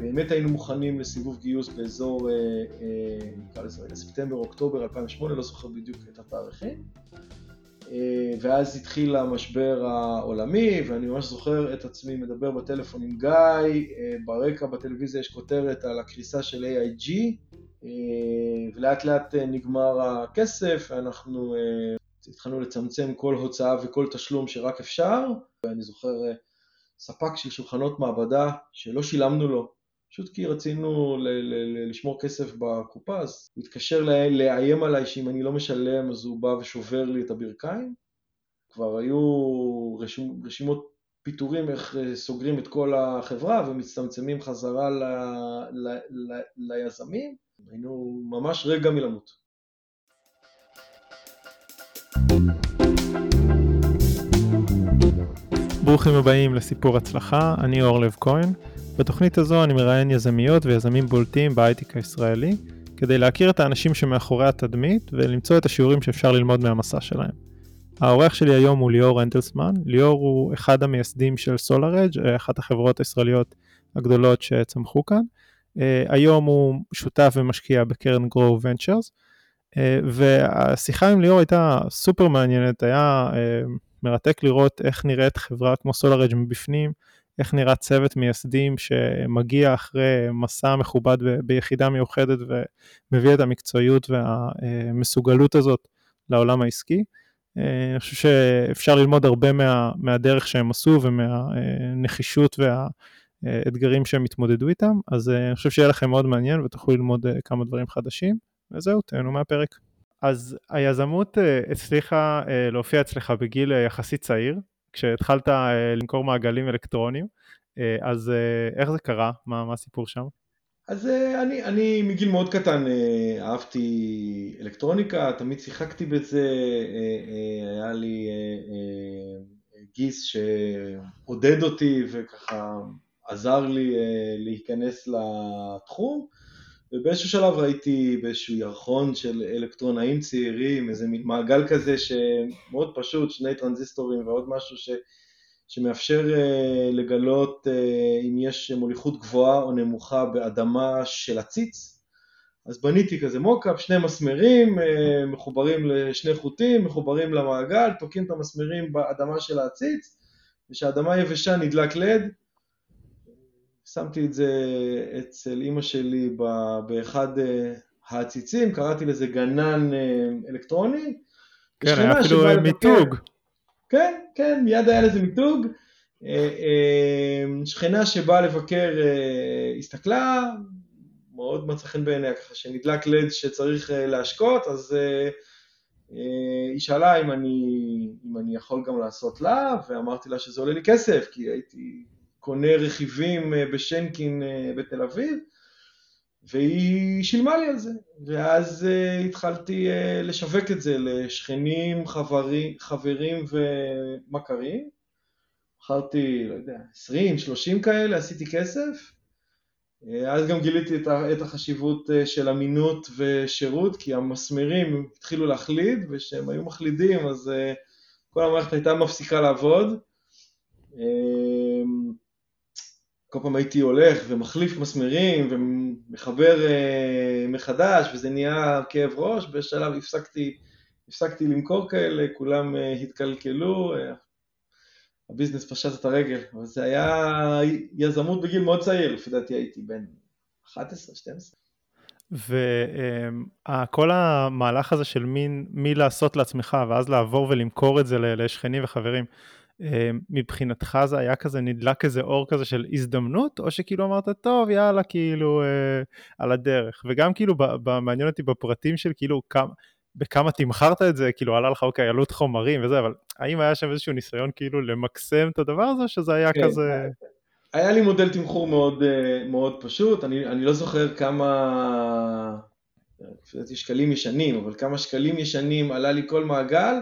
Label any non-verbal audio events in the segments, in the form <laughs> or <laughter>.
באמת היינו מוכנים לסיבוב גיוס באזור, נקרא לזה רגע, ספטמבר, אוקטובר 2008, לא זוכר בדיוק את התאריכים. ואז התחיל המשבר העולמי, ואני ממש זוכר את עצמי מדבר בטלפון עם גיא, ברקע בטלוויזיה יש כותרת על הקריסה של AIG, ולאט לאט נגמר הכסף, ואנחנו התחלנו לצמצם כל הוצאה וכל תשלום שרק אפשר, ואני זוכר ספק של שולחנות מעבדה שלא שילמנו לו, פשוט כי רצינו לשמור כסף בקופה, אז הוא התקשר לאיים עליי שאם אני לא משלם אז הוא בא ושובר לי את הברכיים. כבר היו רשימות פיטורים איך סוגרים את כל החברה ומצטמצמים חזרה ל, ל, ל, ליזמים, היינו ממש רגע מלמות. ברוכים הבאים לסיפור הצלחה, אני אור לב כהן. בתוכנית הזו אני מראיין יזמיות ויזמים בולטים בהייטק הישראלי, כדי להכיר את האנשים שמאחורי התדמית ולמצוא את השיעורים שאפשר ללמוד מהמסע שלהם. העורך שלי היום הוא ליאור אנדלסמן, ליאור הוא אחד המייסדים של SolarEdge, אחת החברות הישראליות הגדולות שצמחו כאן. Uh, היום הוא שותף ומשקיע בקרן גרו ונצ'רס, uh, והשיחה עם ליאור הייתה סופר מעניינת, היה uh, מרתק לראות איך נראית חברה כמו SolarEdge מבפנים, איך נראה צוות מייסדים שמגיע אחרי מסע מכובד ביחידה מיוחדת ומביא את המקצועיות והמסוגלות הזאת לעולם העסקי. אני חושב שאפשר ללמוד הרבה מה, מהדרך שהם עשו ומהנחישות והאתגרים שהם התמודדו איתם, אז אני חושב שיהיה לכם מאוד מעניין ותוכלו ללמוד כמה דברים חדשים, וזהו, תהנו מהפרק. אז היזמות הצליחה להופיע אצלך בגיל יחסית צעיר, כשהתחלת אה, למכור מעגלים אלקטרוניים, אה, אז אה, איך זה קרה? מה, מה הסיפור שם? אז אני, אני מגיל מאוד קטן אהבתי אלקטרוניקה, תמיד שיחקתי בזה, היה לי גיס שעודד אותי וככה עזר לי להיכנס לתחום. ובאיזשהו שלב ראיתי באיזשהו ירחון של אלקטרונאים צעירים, איזה מעגל כזה שמאוד פשוט, שני טרנזיסטורים ועוד משהו ש, שמאפשר uh, לגלות uh, אם יש מוליכות גבוהה או נמוכה באדמה של עציץ. אז בניתי כזה מוקאפ, שני מסמרים uh, מחוברים לשני חוטים, מחוברים למעגל, תוקעים את המסמרים באדמה של העציץ, וכשהאדמה יבשה נדלק לד, שמתי את זה אצל אימא שלי באחד אה, העציצים, קראתי לזה גנן אה, אלקטרוני. כן, היה אפילו מיתוג. כן, כן, מיד היה לזה מיתוג. אה, שכנה שבאה לבקר הסתכלה, מאוד מצא חן בעיניה, ככה שנדלק לד שצריך להשקות, אז היא שאלה אם אני, אם אני יכול גם לעשות לה, ואמרתי לה שזה עולה לי כסף, כי הייתי קונה רכיבים אה, בשנקין אה, בתל אביב, והיא שילמה לי על זה. ואז uh, התחלתי לשווק את זה לשכנים, חברים, חברים ומכרים. מכרתי, לא יודע, 20, 30 כאלה, עשיתי כסף. אז גם גיליתי את החשיבות של אמינות ושירות, כי המסמרים התחילו להחליד, וכשהם היו מחלידים אז כל המערכת הייתה מפסיקה לעבוד. כל פעם הייתי הולך ומחליף מסמרים ומחבר uh, מחדש וזה נהיה כאב ראש, בשלב הפסקתי, הפסקתי למכור כאלה, כולם uh, התקלקלו, uh, הביזנס פשט את הרגל, אבל זה היה יזמות בגיל מאוד צעיר, לפי דעתי הייתי בן 11-12. וכל המהלך הזה של מין מי לעשות לעצמך ואז לעבור ולמכור את זה לשכנים וחברים, אה, מבחינתך זה היה כזה נדלק איזה אור כזה של הזדמנות, או שכאילו אמרת, טוב, יאללה, כאילו, אה, על הדרך. וגם כאילו, מעניין אותי בפרטים של כאילו, כמה, בכמה תמכרת את זה, כאילו, עלה לך, אוקיי, עלות חומרים וזה, אבל האם היה שם איזשהו ניסיון כאילו למקסם את הדבר הזה, שזה היה כן, כזה... היה לי מודל תמחור מאוד, אה, מאוד פשוט, אני, אני לא זוכר כמה, לפי דעתי שקלים ישנים, אבל כמה שקלים ישנים עלה לי כל מעגל,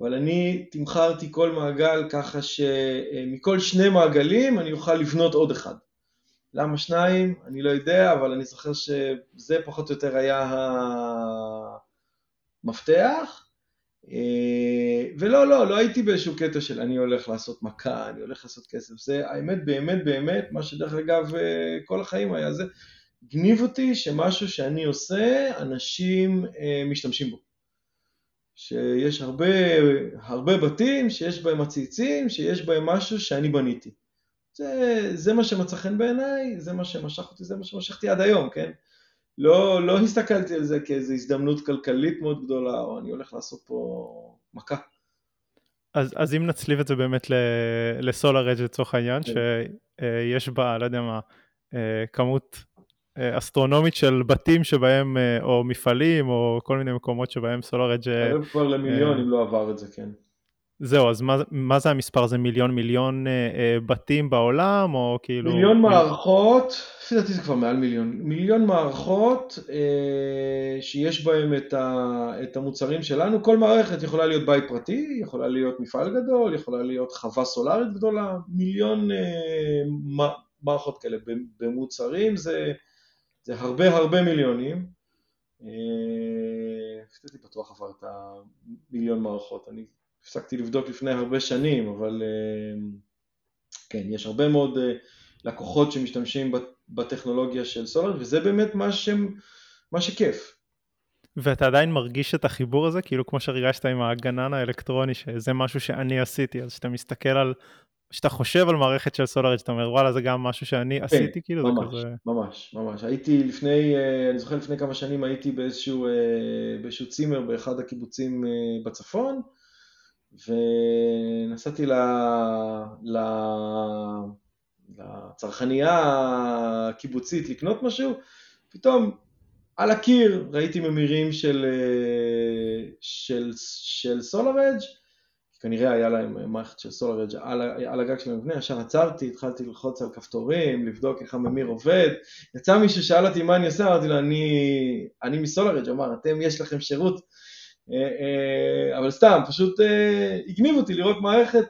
אבל אני תמכרתי כל מעגל ככה שמכל שני מעגלים אני אוכל לבנות עוד אחד. למה שניים? אני לא יודע, אבל אני זוכר שזה פחות או יותר היה המפתח. אה, ולא, לא, לא הייתי באיזשהו קטע של אני הולך לעשות מכה, אני הולך לעשות כסף. זה האמת, באמת, באמת, מה שדרך אגב אה, כל החיים היה זה, גניב אותי שמשהו שאני עושה, אנשים אה, משתמשים בו. שיש הרבה, הרבה בתים שיש בהם עציצים, שיש בהם משהו שאני בניתי. זה, זה מה שמצא חן בעיניי, זה מה שמשך אותי, זה מה שמשכתי עד היום, כן? לא, לא הסתכלתי על זה כאיזו הזדמנות כלכלית מאוד גדולה, או אני הולך לעשות פה מכה. אז, אז אם נצליב את זה באמת לסולר אג' לצורך העניין, כן. שיש בה, לא יודע מה, אה, כמות אסטרונומית של בתים שבהם, אה, או מפעלים, או כל מיני מקומות שבהם סולר אג'... קרוב כבר למיליון אם לא עבר את זה, כן. זהו, אז מה, מה זה המספר? זה מיליון מיליון אה, אה, בתים בעולם, או כאילו... מיליון מערכות, לפי דעתי זה כבר מעל מיליון, מיליון מערכות אה, שיש בהם את, ה, את המוצרים שלנו, כל מערכת יכולה להיות בית פרטי, יכולה להיות מפעל גדול, יכולה להיות חווה סולארית גדולה, מיליון אה, מערכות כאלה במוצרים, זה, זה הרבה הרבה מיליונים. אה, לפי דעתי בטוח עבר את המיליון מערכות, אני הפסקתי לבדוק לפני הרבה שנים, אבל אה, כן, יש הרבה מאוד אה, לקוחות שמשתמשים בטכנולוגיה של סולאר, וזה באמת מה, ש... מה שכיף. ואתה עדיין מרגיש את החיבור הזה, כאילו כמו שהרגשת עם הגנן האלקטרוני, שזה משהו שאני עשיתי, אז כשאתה מסתכל על, כשאתה חושב על מערכת של סולאר, שאתה אומר, וואלה, זה גם משהו שאני כן, עשיתי, כאילו ממש, זה כזה... ממש, ממש. הייתי לפני, אה, אני זוכר לפני כמה שנים הייתי באיזשהו, באיזשהו צימר באחד הקיבוצים בצפון, ונסעתי ל... ל... לצרכנייה הקיבוצית לקנות משהו, פתאום על הקיר ראיתי ממירים של, של, של סולארג' כנראה היה להם מערכת של סולארג' על, על הגג של המבנה, ישר עצרתי, התחלתי ללחוץ על כפתורים, לבדוק איך הממיר עובד, יצא מישהו ששאל אותי מה אני עושה, אמרתי לו אני, אני מסולארג', אמר אתם יש לכם שירות. אה, אה, אבל סתם, פשוט אה, הגניב אותי לראות מערכת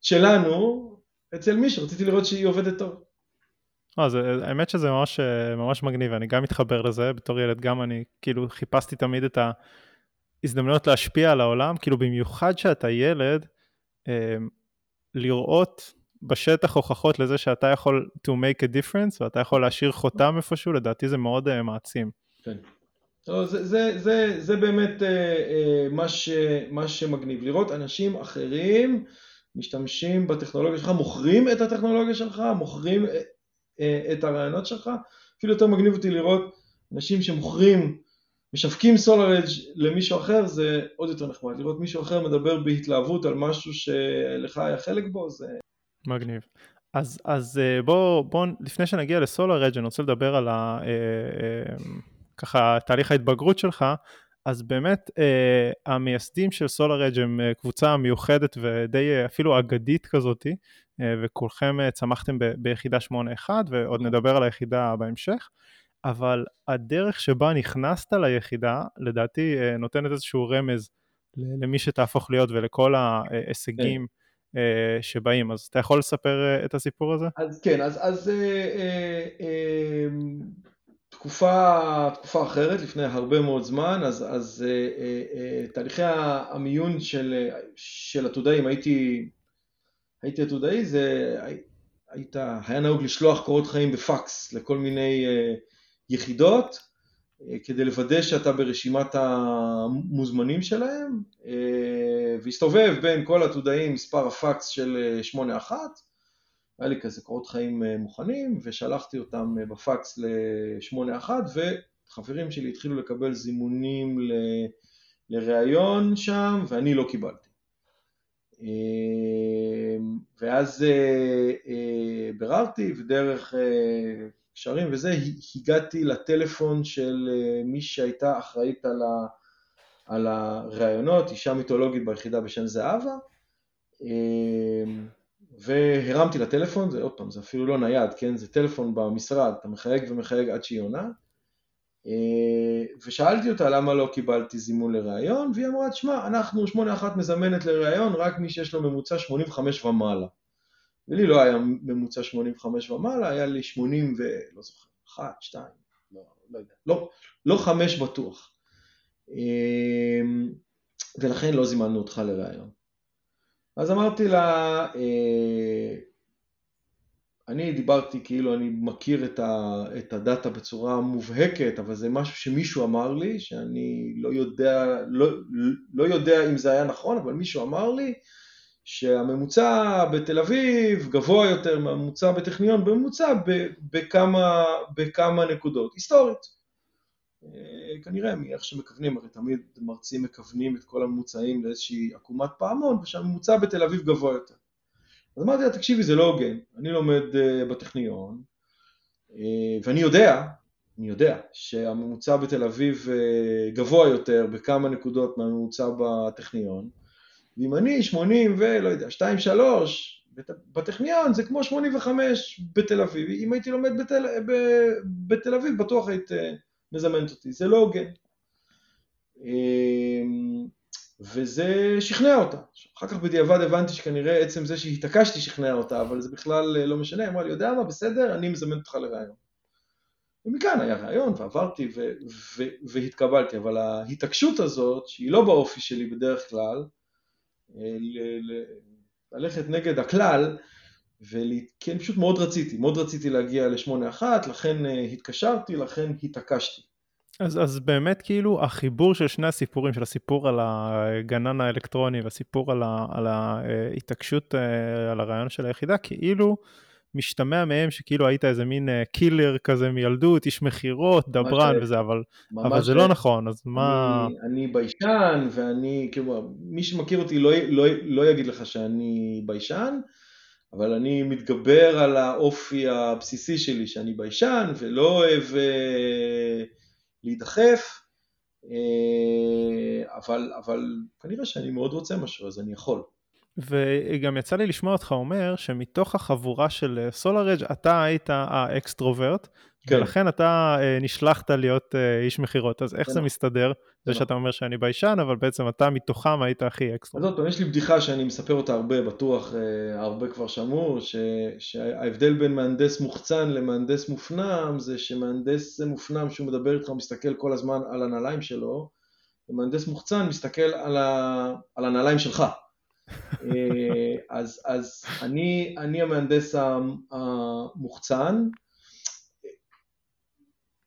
שלנו אצל מישהו, רציתי לראות שהיא עובדת טוב. לא, זה, האמת שזה ממש, ממש מגניב, אני גם מתחבר לזה, בתור ילד גם אני כאילו חיפשתי תמיד את ההזדמנויות להשפיע על העולם, כאילו במיוחד שאתה ילד, לראות בשטח הוכחות לזה שאתה יכול to make a difference ואתה יכול להשאיר חותם איפשהו, לדעתי זה מאוד מעצים. כן. לא, זה, זה, זה, זה באמת אה, אה, מה, ש, מה שמגניב, לראות אנשים אחרים משתמשים בטכנולוגיה שלך, מוכרים את הטכנולוגיה שלך, מוכרים אה, אה, את הרעיונות שלך, אפילו יותר מגניב אותי לראות אנשים שמוכרים, משווקים SolarEdge למישהו אחר, זה עוד יותר נחמד, לראות מישהו אחר מדבר בהתלהבות על משהו שלך היה חלק בו, זה... מגניב. אז, אז אה, בוא, בוא, לפני שנגיע לסולאר אני רוצה לדבר על ה... אה, אה, ככה תהליך ההתבגרות שלך, אז באמת המייסדים של סולאר אג' הם קבוצה מיוחדת ודי אפילו אגדית כזאתי, וכולכם צמחתם ב, ביחידה 8.1 ועוד נדבר על היחידה בהמשך, אבל הדרך שבה נכנסת ליחידה לדעתי אה, נותנת איזשהו רמז למי שתהפוך להיות ולכל ההישגים. כן. שבאים, אז אתה יכול לספר את הסיפור הזה? אז כן, אז, אז אה, אה, אה, תקופה, תקופה אחרת, לפני הרבה מאוד זמן, אז, אז אה, אה, אה, תהליכי המיון של, של עתודאים, הייתי, הייתי עתודאי, זה היית, היה נהוג לשלוח קורות חיים בפקס לכל מיני אה, יחידות, אה, כדי לוודא שאתה ברשימת המוזמנים שלהם, אה, והסתובב בין כל עתודאים מספר הפקס של 81, אה, היה לי כזה קורות חיים מוכנים, ושלחתי אותם בפקס ל-81, וחברים שלי התחילו לקבל זימונים ל... לראיון שם, ואני לא קיבלתי. ואז ביררתי, ודרך קשרים וזה, הגעתי לטלפון של מי שהייתה אחראית על, ה... על הראיונות, אישה מיתולוגית ביחידה בשם זהבה. והרמתי לטלפון, זה עוד פעם, זה אפילו לא נייד, כן? זה טלפון במשרד, אתה מחייג ומחייג עד שהיא עונה. אה, ושאלתי אותה למה לא קיבלתי זימון לראיון, והיא אמרה, תשמע, אנחנו 81 מזמנת לראיון רק מי שיש לו ממוצע 85 ומעלה. ולי לא היה ממוצע 85 ומעלה, היה לי 80 ולא זוכר, 1, 2, לא, לא יודע, לא, לא 5 בטוח. ולכן לא זימנו אותך לראיון. אז אמרתי לה, אני דיברתי כאילו אני מכיר את, ה, את הדאטה בצורה מובהקת, אבל זה משהו שמישהו אמר לי, שאני לא יודע, לא, לא יודע אם זה היה נכון, אבל מישהו אמר לי שהממוצע בתל אביב גבוה יותר מהממוצע בטכניון, בממוצע בכמה, בכמה נקודות, היסטורית. אה, כנראה מאיך שמכוונים, הרי תמיד מרצים מכוונים את כל הממוצעים לאיזושהי עקומת פעמון, ושהממוצע בתל אביב גבוה יותר. אז אמרתי לה, תקשיבי, זה לא הוגן, אני לומד uh, בטכניון, uh, ואני יודע, אני יודע, שהממוצע בתל אביב גבוה יותר בכמה נקודות מהממוצע בטכניון, ואם אני 80 ולא יודע, 2-3 בטכניון זה כמו 85 בתל אביב, אם הייתי לומד בתל, ב, בתל אביב בטוח היית uh, מזמנת אותי, זה לא הוגן. וזה שכנע אותה. אחר כך בדיעבד הבנתי שכנראה עצם זה שהתעקשתי שכנע אותה, אבל זה בכלל אה, לא משנה, היא אמרה לי, יודע מה, בסדר, אני מזמן אותך לראיון. ומכאן היה ראיון, ועברתי ו- ו- והתקבלתי, אבל ההתעקשות הזאת, שהיא לא באופי שלי בדרך כלל, אה, ללכת נגד הכלל, כי אני פשוט מאוד רציתי, מאוד רציתי להגיע לשמונה אחת, לכן אה, התקשרתי, לכן התעקשתי. אז, אז באמת כאילו החיבור של שני הסיפורים, של הסיפור על הגנן האלקטרוני והסיפור על, ה, על ההתעקשות אה, על הרעיון של היחידה, כאילו משתמע מהם שכאילו היית איזה מין קילר אה, כזה מילדות, איש מכירות, דברן וזה, אבל, אבל זה לא נכון, אז מה... אני, אני ביישן ואני, כאילו, מי שמכיר אותי לא, לא, לא יגיד לך שאני ביישן, אבל אני מתגבר על האופי הבסיסי שלי שאני ביישן ולא אוהב... אה, להידחף, אה, אבל, אבל כנראה שאני מאוד רוצה משהו, אז אני יכול. וגם יצא לי לשמוע אותך אומר שמתוך החבורה של סולאראדג' אתה היית ה extrovert, כן. ולכן אתה אה, נשלחת להיות אה, איש מכירות, אז איך כן. זה מסתדר? זה כן. שאתה אומר שאני ביישן, אבל בעצם אתה מתוכם היית הכי extro. אז עוד פעם, יש לי בדיחה שאני מספר אותה הרבה, בטוח אה, הרבה כבר שמעו, ש, שההבדל בין מהנדס מוחצן למהנדס מופנם, זה שמהנדס מופנם שהוא מדבר איתך, מסתכל כל הזמן על הנעליים שלו, ומהנדס מוחצן מסתכל על, ה, על הנעליים שלך. אז, אז אני, אני המהנדס המוחצן,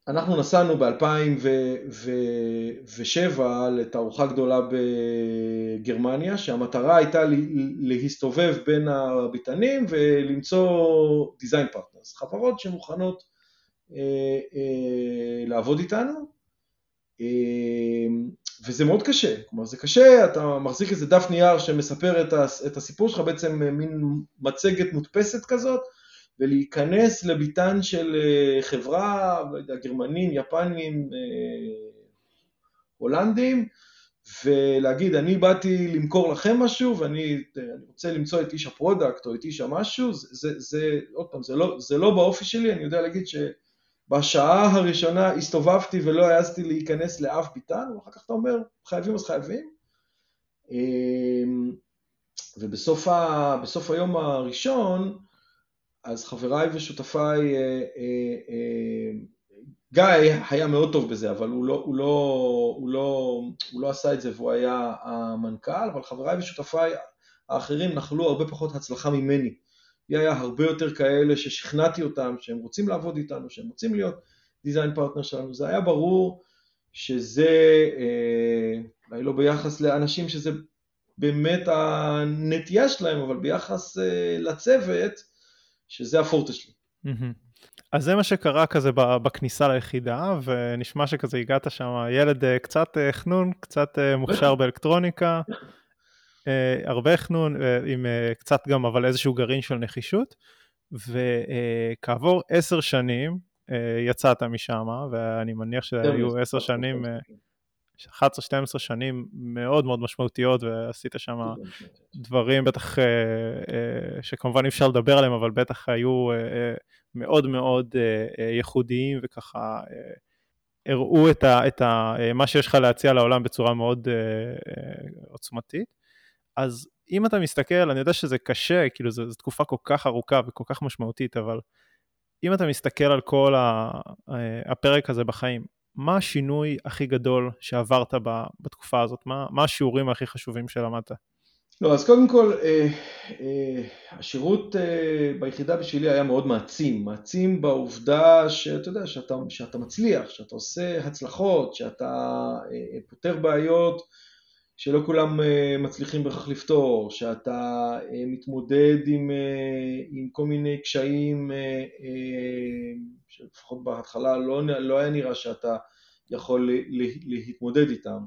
אנחנו נסענו ב-2007 לתערוכה גדולה בגרמניה, שהמטרה הייתה להסתובב בין הביטנים ולמצוא design partners, חברות שמוכנות אה, אה, לעבוד איתנו, אה, וזה מאוד קשה, כלומר זה קשה, אתה מחזיק איזה דף נייר שמספר את הסיפור שלך, בעצם מין מצגת מודפסת כזאת, ולהיכנס לביתן של אה, חברה, לא גרמנים, יפנים, אה, הולנדים, ולהגיד, אני באתי למכור לכם משהו, ואני רוצה למצוא את איש ה product או את איש המשהו, זה, זה, זה עוד פעם, זה לא, זה לא באופי שלי, אני יודע להגיד שבשעה הראשונה הסתובבתי ולא העזתי להיכנס לאף ביתן, ואחר כך אתה אומר, חייבים אז חייבים. אמ, ובסוף ה, היום הראשון, אז חבריי ושותפיי, אה, אה, אה, גיא היה מאוד טוב בזה, אבל הוא לא, הוא, לא, הוא, לא, הוא לא עשה את זה והוא היה המנכ"ל, אבל חבריי ושותפיי האחרים נחלו הרבה פחות הצלחה ממני. לי היה הרבה יותר כאלה ששכנעתי אותם שהם רוצים לעבוד איתנו, שהם רוצים להיות דיזיין פרטנר שלנו. זה היה ברור שזה, אולי לא ביחס לאנשים שזה באמת הנטייה שלהם, אבל ביחס לצוות, שזה הפורטה שלי. אז זה מה שקרה כזה בכניסה ליחידה, ונשמע שכזה הגעת שם, ילד אה, קצת אה, חנון, קצת אה, מוכשר באלקטרוניקה, הרבה חנון, עם קצת גם אבל איזשהו גרעין של נחישות, וכעבור עשר שנים יצאת משם, ואני מניח שהיו עשר שנים... 11-12 שנים מאוד מאוד משמעותיות ועשית שם דברים בטח אה, אה, שכמובן אי אפשר לדבר עליהם אבל בטח היו אה, מאוד מאוד ייחודיים וככה הראו את, ה, את ה, מה שיש לך להציע לעולם בצורה מאוד עוצמתית. אז אם אתה מסתכל, אני יודע שזה קשה, כאילו זו, זו תקופה כל כך ארוכה וכל כך משמעותית, אבל אם אתה מסתכל על כל הפרק הזה בחיים, מה השינוי הכי גדול שעברת בתקופה הזאת? מה, מה השיעורים הכי חשובים שלמדת? לא, אז קודם כל, אה, אה, השירות אה, ביחידה בשבילי היה מאוד מעצים, מעצים בעובדה שאתה יודע, שאתה, שאתה מצליח, שאתה עושה הצלחות, שאתה אה, פותר בעיות שלא כולם אה, מצליחים בכך לפתור, שאתה אה, מתמודד עם, אה, עם כל מיני קשיים שלפחות בהתחלה לא, לא היה נראה שאתה יכול להתמודד איתם.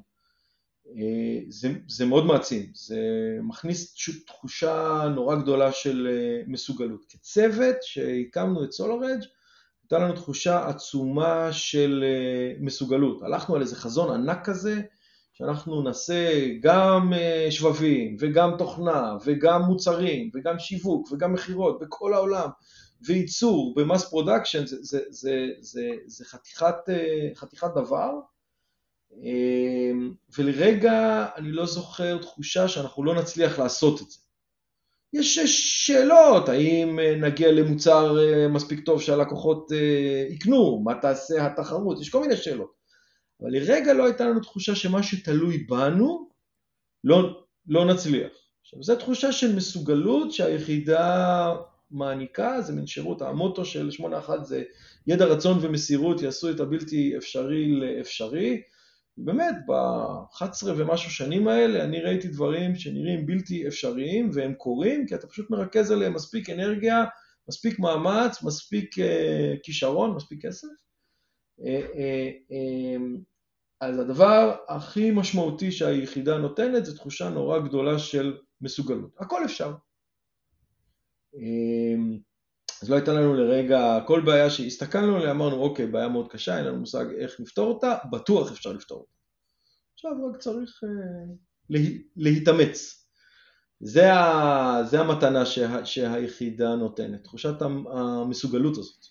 זה, זה מאוד מעצים, זה מכניס תחושה נורא גדולה של מסוגלות. כצוות שהקמנו את SolarEdge, הייתה לנו תחושה עצומה של מסוגלות. הלכנו על איזה חזון ענק כזה, שאנחנו נעשה גם שבבים, וגם תוכנה, וגם מוצרים, וגם שיווק, וגם מכירות בכל העולם, וייצור ב mass production, זה, זה, זה, זה, זה חתיכת, חתיכת דבר. אמ, ולרגע אני לא זוכר תחושה שאנחנו לא נצליח לעשות את זה. יש שאלות, האם אה, נגיע למוצר אה, מספיק טוב שהלקוחות אה, יקנו, מה תעשה התחרות, יש כל מיני שאלות. אבל לרגע לא הייתה לנו תחושה שמה שתלוי בנו לא, לא נצליח. עכשיו, זו תחושה של מסוגלות שהיחידה מעניקה, זה מין שירות, המוטו של 81 זה ידע, רצון ומסירות יעשו את הבלתי אפשרי לאפשרי. באמת, ב-11 ומשהו שנים האלה אני ראיתי דברים שנראים בלתי אפשריים והם קורים כי אתה פשוט מרכז עליהם מספיק אנרגיה, מספיק מאמץ, מספיק uh, כישרון, מספיק כסף. Uh, uh, uh, אז הדבר הכי משמעותי שהיחידה נותנת זה תחושה נורא גדולה של מסוגלות. הכל אפשר. אז לא הייתה לנו לרגע, כל בעיה שהסתכלנו עליה, אמרנו אוקיי, בעיה מאוד קשה, אין לנו מושג איך לפתור אותה, בטוח אפשר לפתור אותה. עכשיו רק צריך אה, לה, להתאמץ. זה, ה, זה המתנה שה, שהיחידה נותנת, תחושת המסוגלות הזאת.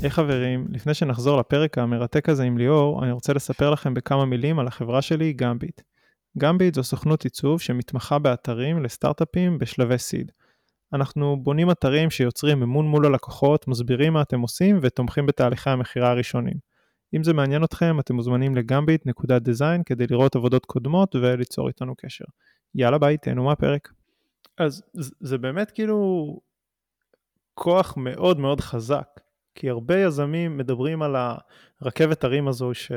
היי hey, חברים, לפני שנחזור לפרק המרתק הזה עם ליאור, אני רוצה לספר לכם בכמה מילים על החברה שלי, גמביט. גמביט זו סוכנות עיצוב שמתמחה באתרים לסטארט-אפים בשלבי סיד. אנחנו בונים אתרים שיוצרים אמון מול הלקוחות, מסבירים מה אתם עושים ותומכים בתהליכי המכירה הראשונים. אם זה מעניין אתכם, אתם מוזמנים לגמביט.design כדי לראות עבודות קודמות וליצור איתנו קשר. יאללה ביי, תהנו מהפרק. אז זה באמת כאילו כוח מאוד מאוד חזק, כי הרבה יזמים מדברים על הרכבת הרים הזו ש...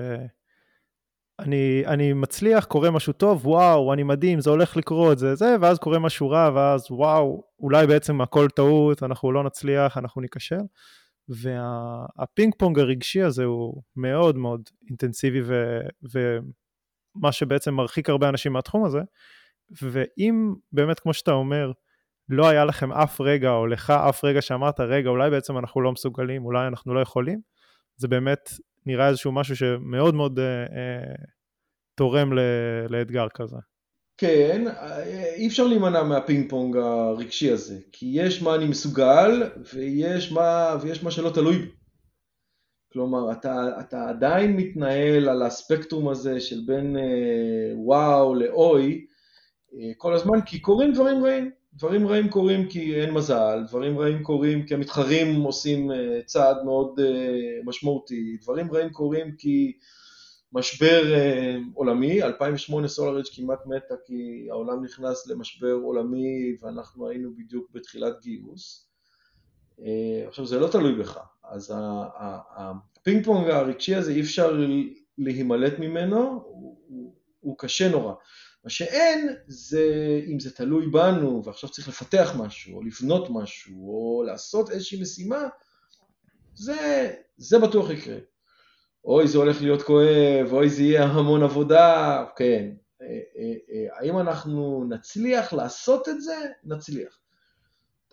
אני, אני מצליח, קורה משהו טוב, וואו, אני מדהים, זה הולך לקרות, זה זה, ואז קורה משהו רע, ואז וואו, אולי בעצם הכל טעות, אנחנו לא נצליח, אנחנו ניכשל. והפינג פונג הרגשי הזה הוא מאוד מאוד אינטנסיבי, ו, ומה שבעצם מרחיק הרבה אנשים מהתחום הזה. ואם באמת, כמו שאתה אומר, לא היה לכם אף רגע, או לך אף רגע שאמרת, רגע, אולי בעצם אנחנו לא מסוגלים, אולי אנחנו לא יכולים, זה באמת נראה איזשהו משהו שמאוד מאוד אה, אה, תורם ל, לאתגר כזה. כן, אי אפשר להימנע מהפינג פונג הרגשי הזה, כי יש מה אני מסוגל ויש מה, ויש מה שלא תלוי בי. כלומר, אתה, אתה עדיין מתנהל על הספקטרום הזה של בין אה, וואו לאוי אה, כל הזמן, כי קורים דברים רעים. דברים רעים קורים כי אין מזל, דברים רעים קורים כי המתחרים עושים אה, צעד מאוד אה, משמעותי, דברים רעים קורים כי משבר אה, עולמי, 2008 סולארג' כמעט מתה כי העולם נכנס למשבר עולמי ואנחנו היינו בדיוק בתחילת גיוס. עכשיו זה לא תלוי בך, אז הפינג פונג הרגשי הזה אי אפשר להימלט ממנו, הוא, הוא, הוא קשה נורא. מה שאין זה אם זה תלוי בנו ועכשיו צריך לפתח משהו או לבנות משהו או לעשות איזושהי משימה, זה, זה בטוח יקרה. אוי זה הולך להיות כואב, אוי זה יהיה המון עבודה, כן. אה, אה, אה, האם אנחנו נצליח לעשות את זה? נצליח.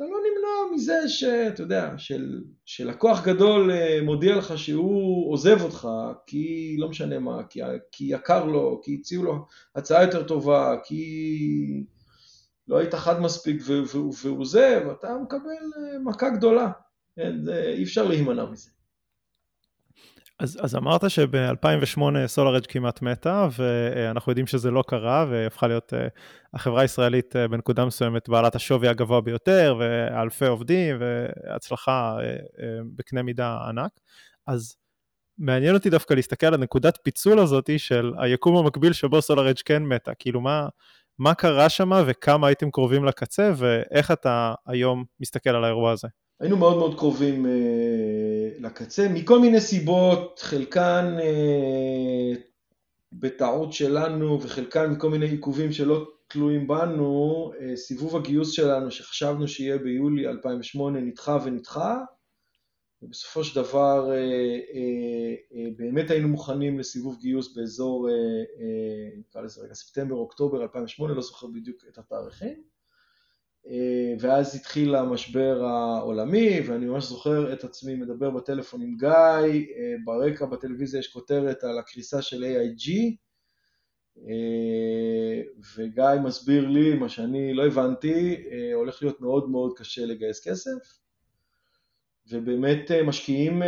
אתה לא נמנע מזה שאתה יודע, של, שלקוח גדול אה, מודיע לך שהוא עוזב אותך כי לא משנה מה, כי, כי יקר לו, כי הציעו לו הצעה יותר טובה, כי לא היית חד מספיק והוא עוזב, אתה מקבל אה, מכה גדולה, כן, אי אפשר להימנע מזה. אז, אז אמרת שב-2008 סולארג' כמעט מתה, ואנחנו יודעים שזה לא קרה, והפכה להיות uh, החברה הישראלית uh, בנקודה מסוימת בעלת השווי הגבוה ביותר, ואלפי עובדים, והצלחה uh, בקנה מידה ענק. אז מעניין אותי דווקא להסתכל על הנקודת פיצול הזאתי של היקום המקביל שבו אדג' כן מתה, כאילו מה, מה קרה שם וכמה הייתם קרובים לקצה ואיך אתה היום מסתכל על האירוע הזה. היינו מאוד מאוד קרובים אה, לקצה, מכל מיני סיבות, חלקן אה, בטעות שלנו וחלקן מכל מיני עיכובים שלא תלויים בנו, אה, סיבוב הגיוס שלנו שחשבנו שיהיה ביולי 2008 נדחה ונדחה, ובסופו של דבר אה, באמת היינו מוכנים לסיבוב גיוס באזור, נקרא לזה רגע, ספטמבר, אוקטובר 2008, לא זוכר בדיוק את התאריכים, ואז התחיל המשבר העולמי, ואני ממש זוכר את עצמי מדבר בטלפון עם גיא, ברקע בטלוויזיה יש כותרת על הקריסה של AIG, אה, וגיא מסביר לי מה שאני לא הבנתי, אה, הולך להיות מאוד מאוד קשה לגייס כסף, ובאמת אה, משקיעים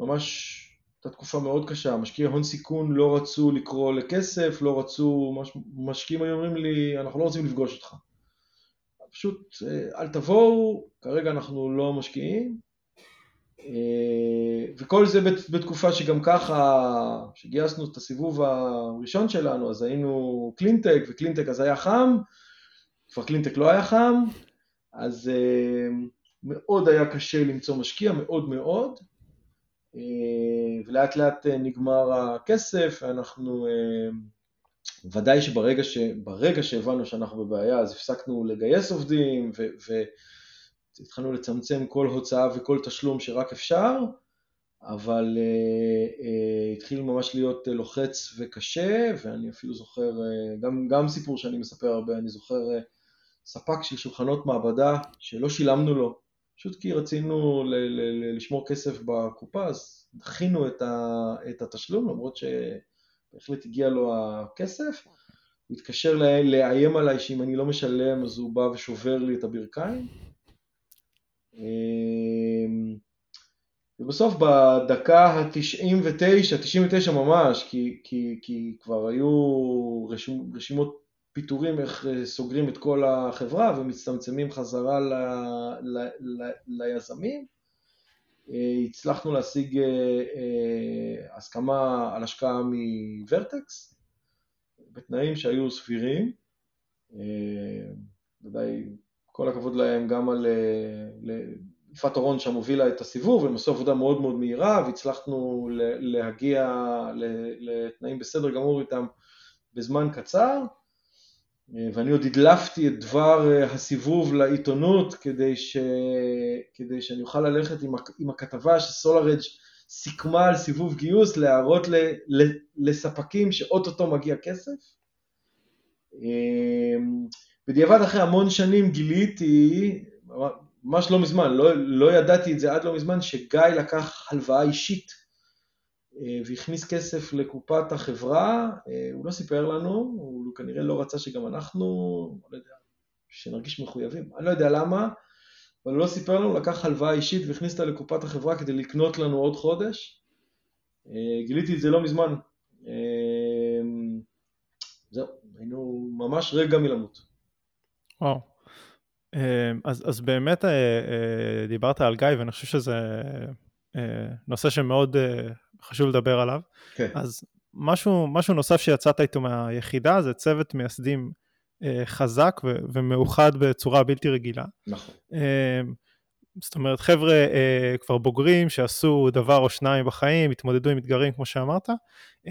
ממש הייתה תקופה מאוד קשה, משקיעי הון סיכון לא רצו לקרוא לכסף, לא רצו, משקיעים היו אומרים לי, אנחנו לא רוצים לפגוש אותך. פשוט אל תבואו, כרגע אנחנו לא משקיעים, אה, וכל זה בתקופה שגם ככה, שגייסנו את הסיבוב הראשון שלנו, אז היינו קלינטק, וקלינטק אז היה חם, כבר קלינטק לא היה חם, אז אה, מאוד היה קשה למצוא משקיע, מאוד מאוד, אה, ולאט לאט נגמר הכסף, ואנחנו, ודאי שברגע ש, שהבנו שאנחנו בבעיה, אז הפסקנו לגייס עובדים, ו, ו, התחלנו לצמצם כל הוצאה וכל תשלום שרק אפשר, אבל התחיל ממש להיות לוחץ וקשה, ואני אפילו זוכר, גם, גם סיפור שאני מספר הרבה, אני זוכר ספק של שולחנות מעבדה שלא שילמנו לו, פשוט כי רצינו ל- ל- ל- לשמור כסף בקופה, אז דחינו את, ה- את התשלום, למרות שבהחלט הגיע לו הכסף. הוא התקשר לאיים עליי שאם אני לא משלם אז הוא בא ושובר לי את הברכיים. אמ, ובסוף בדקה ה-99, 99 ממש, כי, כי, כי כבר היו רשימ, רשימות פיטורים איך אה, סוגרים את כל החברה ומצטמצמים חזרה ל, ל, ל, ליזמים, אה, הצלחנו להשיג אה, הסכמה על השקעה מוורטקס, בתנאים שהיו סבירים, ודאי כל הכבוד להם גם על יפעת אורון שם הובילה את הסיבוב, הם עשו עבודה מאוד מאוד מהירה והצלחנו להגיע לתנאים בסדר גמור איתם בזמן קצר. אה, ואני עוד הדלפתי את דבר אה, הסיבוב לעיתונות כדי, ש... כדי שאני אוכל ללכת עם, עם הכתבה שסולארג' סיכמה על סיבוב גיוס, להראות ל... לספקים שאו-טו-טו מגיע כסף. בדיעבד אחרי המון שנים גיליתי, ממש לא מזמן, לא, לא ידעתי את זה עד לא מזמן, שגיא לקח הלוואה אישית אה, והכניס כסף לקופת החברה, אה, הוא לא סיפר לנו, הוא כנראה לא רצה שגם אנחנו, לא יודע, שנרגיש מחויבים, אני לא יודע למה, אבל הוא לא סיפר לנו, לקח הלוואה אישית והכניס אותה לקופת החברה כדי לקנות לנו עוד חודש. אה, גיליתי את זה לא מזמן. זהו, היינו ממש רגע מלמות. וואו. אז, אז באמת אה, אה, דיברת על גיא ואני חושב שזה אה, נושא שמאוד חשוב לדבר עליו. כן. אז משהו, משהו נוסף שיצאת איתו מהיחידה זה צוות מייסדים חזק ו- ומאוחד בצורה בלתי רגילה. נכון. אמ, זאת אומרת חבר'ה כבר בוגרים שעשו דבר או שניים בחיים, התמודדו עם אתגרים כמו שאמרת,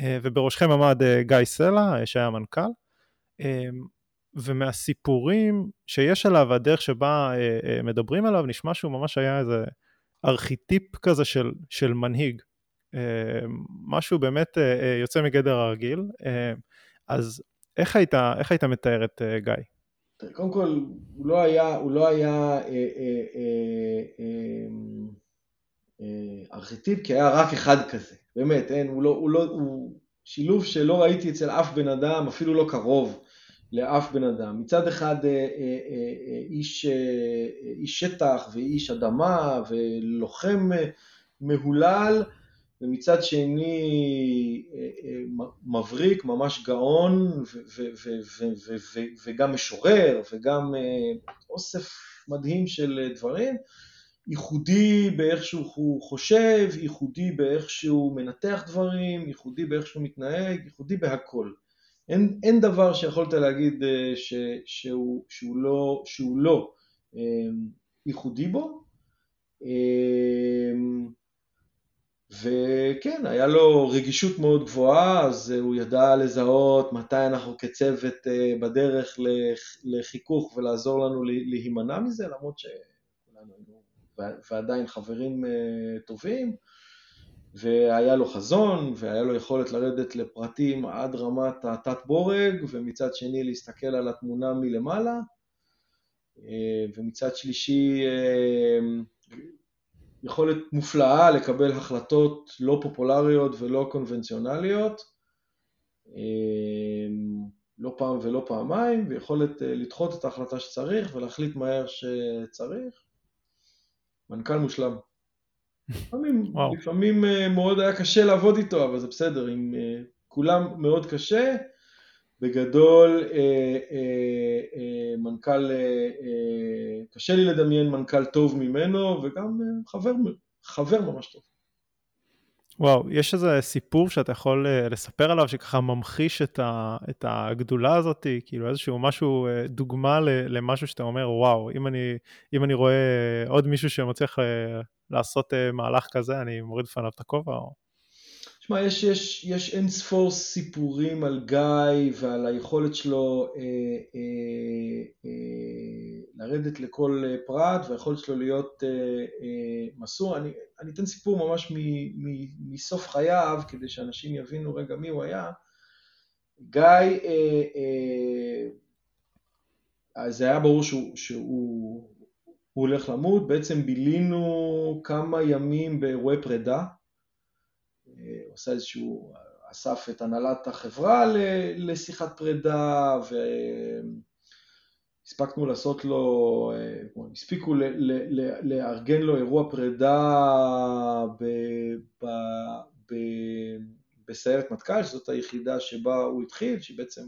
ובראשכם עמד גיא סלע שהיה מנכ"ל. אמ, ומהסיפורים שיש עליו והדרך שבה אה, אה, מדברים עליו נשמע שהוא ממש היה איזה ארכיטיפ כזה של, של מנהיג. אה, משהו באמת אה, אה, יוצא מגדר הרגיל. אז איך היית, איך היית מתאר את גיא? קודם כל, הוא לא היה, הוא לא היה אה, אה, אה, ארכיטיפ, כי היה רק אחד כזה. באמת, אין, הוא לא, הוא לא, הוא שילוב שלא ראיתי אצל אף בן אדם, אפילו לא קרוב. לאף בן אדם. מצד אחד איש, איש שטח ואיש אדמה ולוחם מהולל, ומצד שני מבריק, ממש גאון, וגם משורר, וגם אוסף מדהים של דברים. ייחודי באיך שהוא חושב, ייחודי באיך שהוא מנתח דברים, ייחודי באיך שהוא מתנהג, ייחודי בהכל. אין, אין דבר שיכולת להגיד אה, ש, שהוא, שהוא לא, שהוא לא אה, ייחודי בו. אה, וכן, היה לו רגישות מאוד גבוהה, אז הוא ידע לזהות מתי אנחנו כצוות בדרך לחיכוך ולעזור לנו להימנע מזה, למרות שכולנו היינו ועדיין חברים טובים. והיה לו חזון, והיה לו יכולת לרדת לפרטים עד רמת התת בורג, ומצד שני להסתכל על התמונה מלמעלה, אה, ומצד שלישי אה, יכולת מופלאה לקבל החלטות לא פופולריות ולא קונבנציונליות, אה, לא פעם ולא פעמיים, ויכולת לדחות את ההחלטה שצריך ולהחליט מהר שצריך. מנכ"ל מושלם. לפעמים, לפעמים אה, מאוד היה קשה לעבוד איתו, אבל זה בסדר, עם אה, כולם מאוד קשה. בגדול, אה, מנכ"ל, קשה לי לדמיין מנכ"ל טוב ממנו, וגם חבר, חבר ממש טוב. וואו, יש איזה סיפור שאתה יכול uh, לספר עליו, שככה ממחיש את, ה, את הגדולה הזאת, כאילו איזשהו משהו, uh, דוגמה למשהו שאתה אומר, וואו, אם אני, אם אני רואה עוד מישהו שמצליח uh, לעשות מהלך כזה, אני מוריד לפניו את הכובע? או... תשמע, יש, יש, יש אין ספור סיפורים על גיא ועל היכולת שלו אה, אה, אה, לרדת לכל פרט והיכולת שלו להיות אה, אה, מסור. אני, אני אתן סיפור ממש מ, מ, מסוף חייו, כדי שאנשים יבינו רגע מי הוא היה. גיא, אה, אה, זה היה ברור שהוא, שהוא הולך למות, בעצם בילינו כמה ימים באירועי פרידה. עושה איזשהו, אסף את הנהלת החברה לשיחת פרידה, והספקנו לעשות לו, הספיקו לארגן לו אירוע פרידה בסיירת מטכ"ל, שזאת היחידה שבה הוא התחיל, שהיא בעצם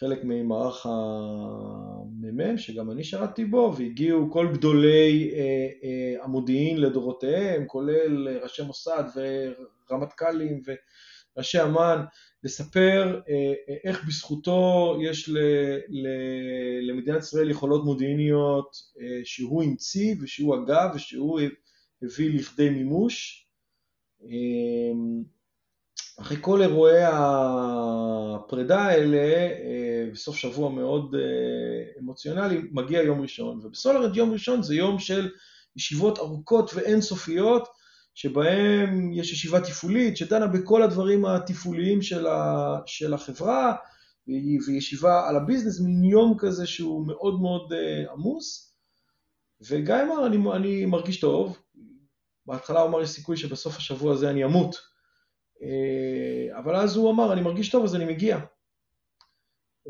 חלק ממערך המ"מ, שגם אני שירתתי בו, והגיעו כל גדולי אה, אה, המודיעין לדורותיהם, כולל ראשי מוסד רמטכ"לים וראשי אמ"ן, לספר אה, אה, איך בזכותו יש ל, ל, למדינת ישראל יכולות מודיעיניות אה, שהוא המציא ושהוא הגה ושהוא הביא לכדי מימוש. אחרי כל אירועי הפרידה האלה, בסוף שבוע מאוד אמוציונלי, מגיע יום ראשון, ובסולרד יום ראשון זה יום של ישיבות ארוכות ואינסופיות, שבהם יש ישיבה תפעולית שדנה בכל הדברים התפעוליים של, של החברה, וישיבה על הביזנס, מין יום כזה שהוא מאוד מאוד uh, עמוס. וגיא אמר, אני, אני מרגיש טוב, בהתחלה הוא אמר, יש סיכוי שבסוף השבוע הזה אני אמות. Uh, אבל אז הוא אמר, אני מרגיש טוב אז אני מגיע.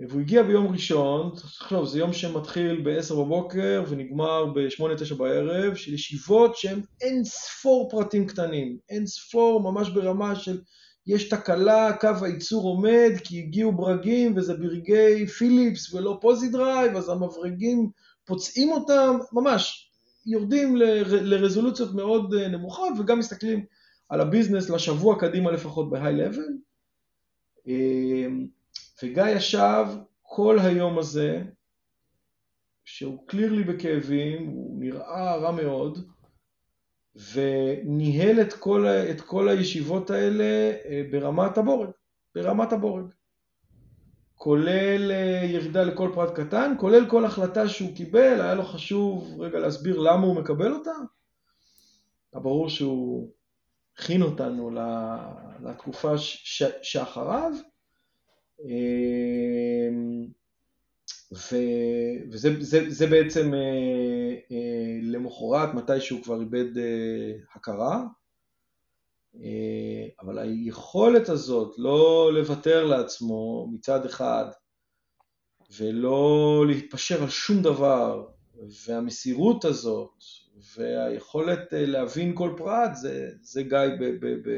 והוא הגיע ביום ראשון, לחשוב, זה יום שמתחיל ב-10 בבוקר ונגמר ב-8-9 בערב, של ישיבות שהן אין ספור פרטים קטנים, אין ספור ממש ברמה של יש תקלה, קו הייצור עומד כי הגיעו ברגים וזה ברגי Phillips ולא Pozidriv, אז המברגים פוצעים אותם, ממש יורדים לרזולוציות מאוד אה, נמוכות וגם מסתכלים על ה business לשבוע קדימה לפחות ב high level. וגיא ישב כל היום הזה, שהוא clearly בכאבים, הוא נראה רע מאוד, וניהל את כל, את כל הישיבות האלה אה, ברמת הבורג, ברמת הבורג. כולל אה, ירידה לכל פרט קטן, כולל כל החלטה שהוא קיבל, היה לו חשוב רגע להסביר למה הוא מקבל אותה. היה ברור שהוא הכין אותנו לתקופה שאחריו, אמ, ו, וזה זה, זה בעצם אה, אה, למחרת, מתי שהוא כבר איבד אה, הכרה, אבל היכולת הזאת לא לוותר לעצמו מצד אחד ולא להתפשר על שום דבר, והמסירות הזאת והיכולת להבין כל פרט, זה, זה גיא ב... ב, ב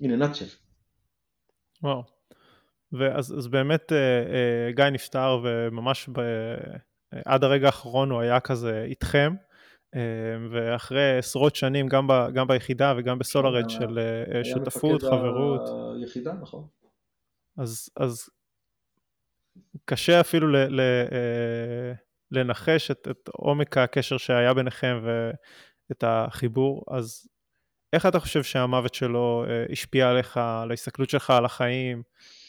a nutshell. וואו. ואז אז באמת אה, אה, גיא נפטר וממש ב, עד הרגע האחרון הוא היה כזה איתכם. ואחרי עשרות שנים גם, ב, גם ביחידה וגם בסולארד של שותפות, חברות. היחידה, נכון. אז, אז קשה אפילו ל, ל, לנחש את, את עומק הקשר שהיה ביניכם ואת החיבור, אז איך אתה חושב שהמוות שלו השפיע עליך, על ההסתכלות שלך על החיים?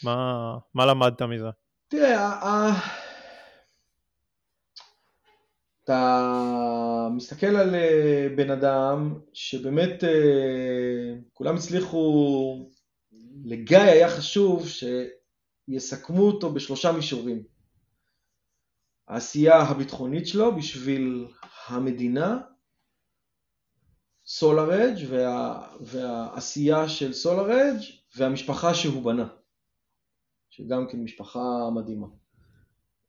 מה, מה למדת מזה? תראה, אתה מסתכל על אה, בן אדם שבאמת אה, כולם הצליחו, לגיא היה חשוב שיסכמו אותו בשלושה מישורים. העשייה הביטחונית שלו בשביל המדינה, סולארג' וה, והעשייה של סולארג' והמשפחה שהוא בנה, שגם כן משפחה מדהימה.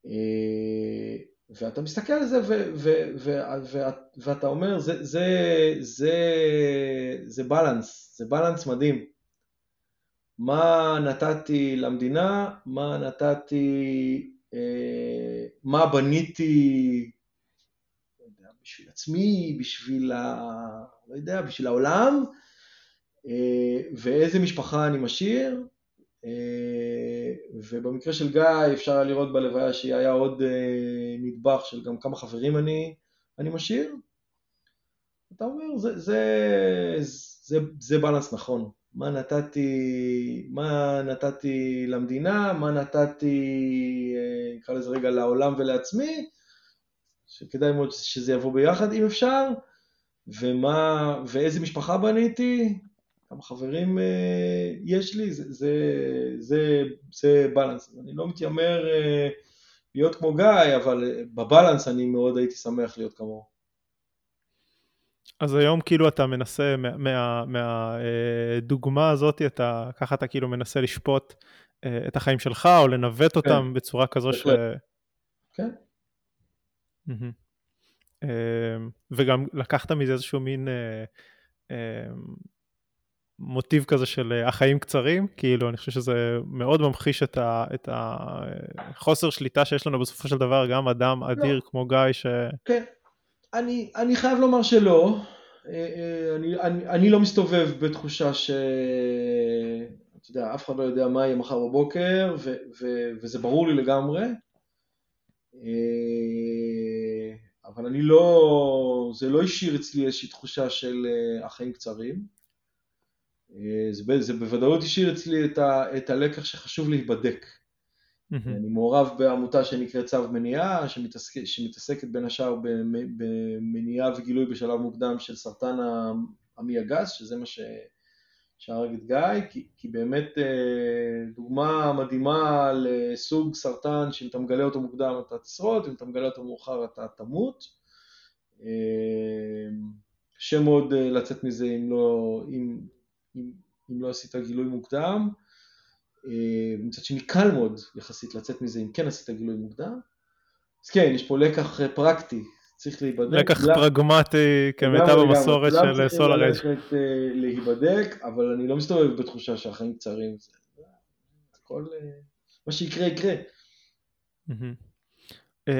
אה, ואתה מסתכל על זה ו- ו- ו- ו- ואתה אומר, זה, בלנס, זה בלנס מדהים. מה נתתי למדינה, מה נתתי, אה, מה בניתי לא בשביל עצמי, בשביל, ה, לא יודע, בשביל העולם, אה, ואיזה משפחה אני משאיר, אה, ובמקרה של גיא אפשר לראות בלוויה שהיה עוד אה, נדבך של גם כמה חברים אני, אני משאיר. אתה אומר, זה, זה, זה, זה בלנס נכון. מה נתתי, מה נתתי למדינה, מה נתתי, אה, נקרא לזה רגע, לעולם ולעצמי, שכדאי מאוד שזה יבוא ביחד אם אפשר, ומה, ואיזה משפחה בניתי, כמה חברים אה, יש לי, זה, זה, זה, זה בלנס. אני לא מתיימר אה, להיות כמו גיא, אבל אה, בבלנס אני מאוד הייתי שמח להיות כמוהו. אז היום כאילו אתה מנסה, מהדוגמה מה, מה, הזאת, אתה, ככה אתה כאילו מנסה לשפוט את החיים שלך, או לנווט כן. אותם כן. בצורה כזו ש... כן. וגם לקחת מזה איזשהו מין מוטיב כזה של אה, החיים קצרים, כאילו אני חושב שזה מאוד ממחיש את, ה, את החוסר שליטה שיש לנו בסופו של דבר, גם אדם לא. אדיר כמו גיא ש... כן, אני, אני חייב לומר שלא, אה, אה, אני, אני, אני לא מסתובב בתחושה ש... אתה יודע, אף אחד לא יודע מה יהיה מחר בבוקר, ו, ו, וזה ברור לי לגמרי, אבל אני לא, זה לא השאיר אצלי איזושהי תחושה של החיים קצרים. אה, זה, זה בוודאות השאיר אצלי את, ה, את הלקח שחשוב להיבדק. Mm-hmm. אני מעורב בעמותה שנקראת צו מניעה, שמתעסק, שמתעסקת בין השאר במניעה וגילוי בשלב מוקדם של סרטן המי הגס, שזה מה ש... שהרג את גיא, כי, כי באמת אה, דוגמה מדהימה לסוג סרטן שאם אתה מגלה אותו מוקדם אתה תשרוד, אם אתה מגלה אותו מאוחר אתה תמות. אה, קשה מאוד לצאת מזה אם לא, אם, אם, אם לא עשית גילוי מוקדם. אה, מצד שני קל מאוד יחסית לצאת מזה אם כן עשית גילוי מוקדם. אז כן, יש פה לקח אה, פרקטי, צריך להיבדק. לקח לה... פרגמטי כמיטב המסורת של סולר אג'. צריכים ללכת אה, להיבדק, אבל אני לא מסתובב בתחושה שהחיים קצרים. הכל, מה שיקרה יקרה.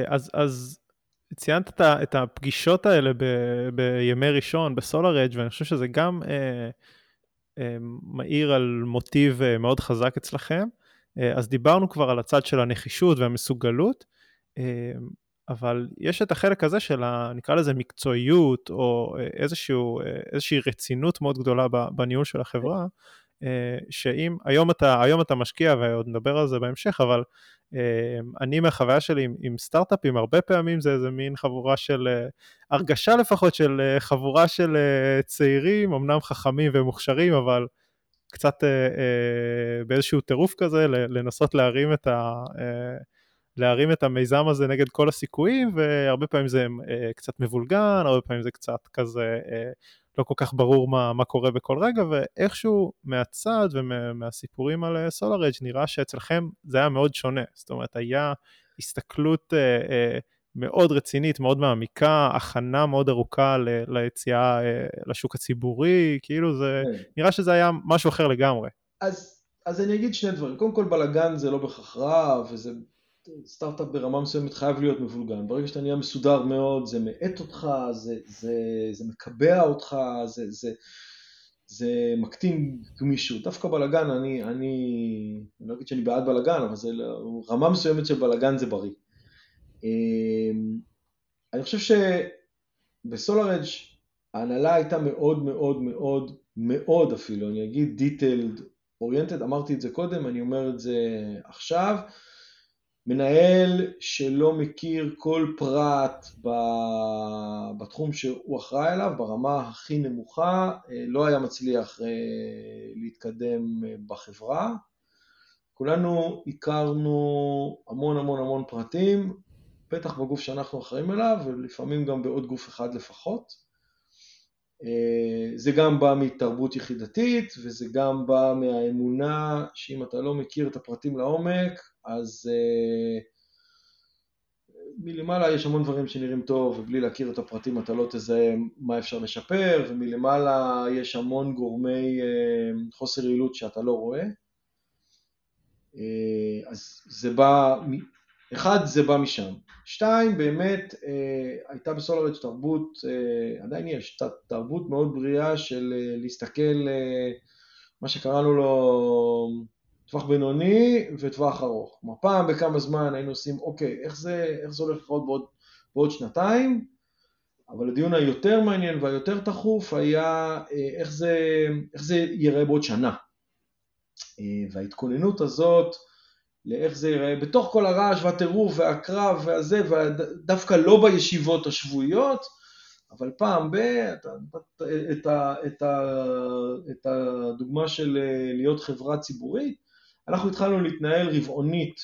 אז, אז ציינת את הפגישות האלה ב, בימי ראשון בסולר אג' ואני חושב שזה גם אה, מאיר על מוטיב אה, מאוד חזק אצלכם. אה, אז דיברנו כבר על הצד של הנחישות והמסוגלות, אה, אבל יש את החלק הזה של, ה, נקרא לזה מקצועיות, או איזשהו, איזושהי רצינות מאוד גדולה בניהול של החברה, שאם היום אתה, היום אתה משקיע, ועוד נדבר על זה בהמשך, אבל אמ, אני מהחוויה שלי עם, עם סטארט-אפים, הרבה פעמים זה איזה מין חבורה של, אה, הרגשה לפחות של אה, חבורה של אה, צעירים, אמנם חכמים ומוכשרים, אבל קצת באיזשהו טירוף כזה, לנסות להרים את, ה, להרים את המיזם הזה נגד כל הסיכויים, והרבה פעמים זה קצת מבולגן, הרבה פעמים זה קצת כזה לא כל כך ברור מה, מה קורה בכל רגע, ואיכשהו מהצד ומהסיפורים על סולארג' נראה שאצלכם זה היה מאוד שונה. זאת אומרת, היה הסתכלות אה, אה, מאוד רצינית, מאוד מעמיקה, הכנה מאוד ארוכה ל, ליציאה אה, לשוק הציבורי, כאילו זה, כן. נראה שזה היה משהו אחר לגמרי. אז, אז אני אגיד שני דברים. קודם כל, בלאגן זה לא בהכרח רע, וזה סטארט-אפ ברמה מסוימת חייב להיות מבולגן. ברגע שאתה נהיה מסודר מאוד, זה מאט אותך, זה, זה, זה מקבע אותך, זה, זה, זה מקטין גמישות. דווקא בלאגן, אני, אני, אני לא אגיד שאני בעד בלאגן, אבל זה רמה מסוימת של בלאגן זה בריא. אמ, אני חושב שבסולארג' ההנהלה הייתה מאוד מאוד מאוד מאוד אפילו, אני אגיד detailed oriented, אמרתי את זה קודם, אני אומר את זה עכשיו. מנהל שלא מכיר כל פרט בתחום שהוא אחראי עליו, ברמה הכי נמוכה, אה, לא היה מצליח אה, להתקדם אה, בחברה. כולנו הכרנו המון המון המון פרטים, בטח בגוף שאנחנו אחראים עליו, ולפעמים גם בעוד גוף אחד לפחות. זה גם בא מתרבות יחידתית, וזה גם בא מהאמונה שאם אתה לא מכיר את הפרטים לעומק, אז uh, מלמעלה יש המון דברים שנראים טוב, ובלי להכיר את הפרטים אתה לא תזהה מה אפשר לשפר, ומלמעלה יש המון גורמי uh, חוסר יעילות שאתה לא רואה. Uh, אז זה בא, אחד, זה בא משם. שתיים, באמת הייתה בסולארג' תרבות, עדיין יש, תרבות מאוד בריאה של להסתכל, מה שקראנו לו טווח בינוני וטווח ארוך. כלומר, פעם בכמה זמן היינו עושים, אוקיי, איך זה, איך זה הולך לקרות בעוד, בעוד שנתיים, אבל הדיון היותר מעניין והיותר תכוף היה אה, איך זה, איך זה ייראה בעוד שנה. אה, וההתכוננות הזאת לאיך זה ייראה בתוך כל הרעש והטירוף והקרב והזה, ודווקא לא בישיבות השבועיות, אבל פעם ב... את, את, את, את הדוגמה של אה, להיות חברה ציבורית, אנחנו התחלנו להתנהל רבעונית,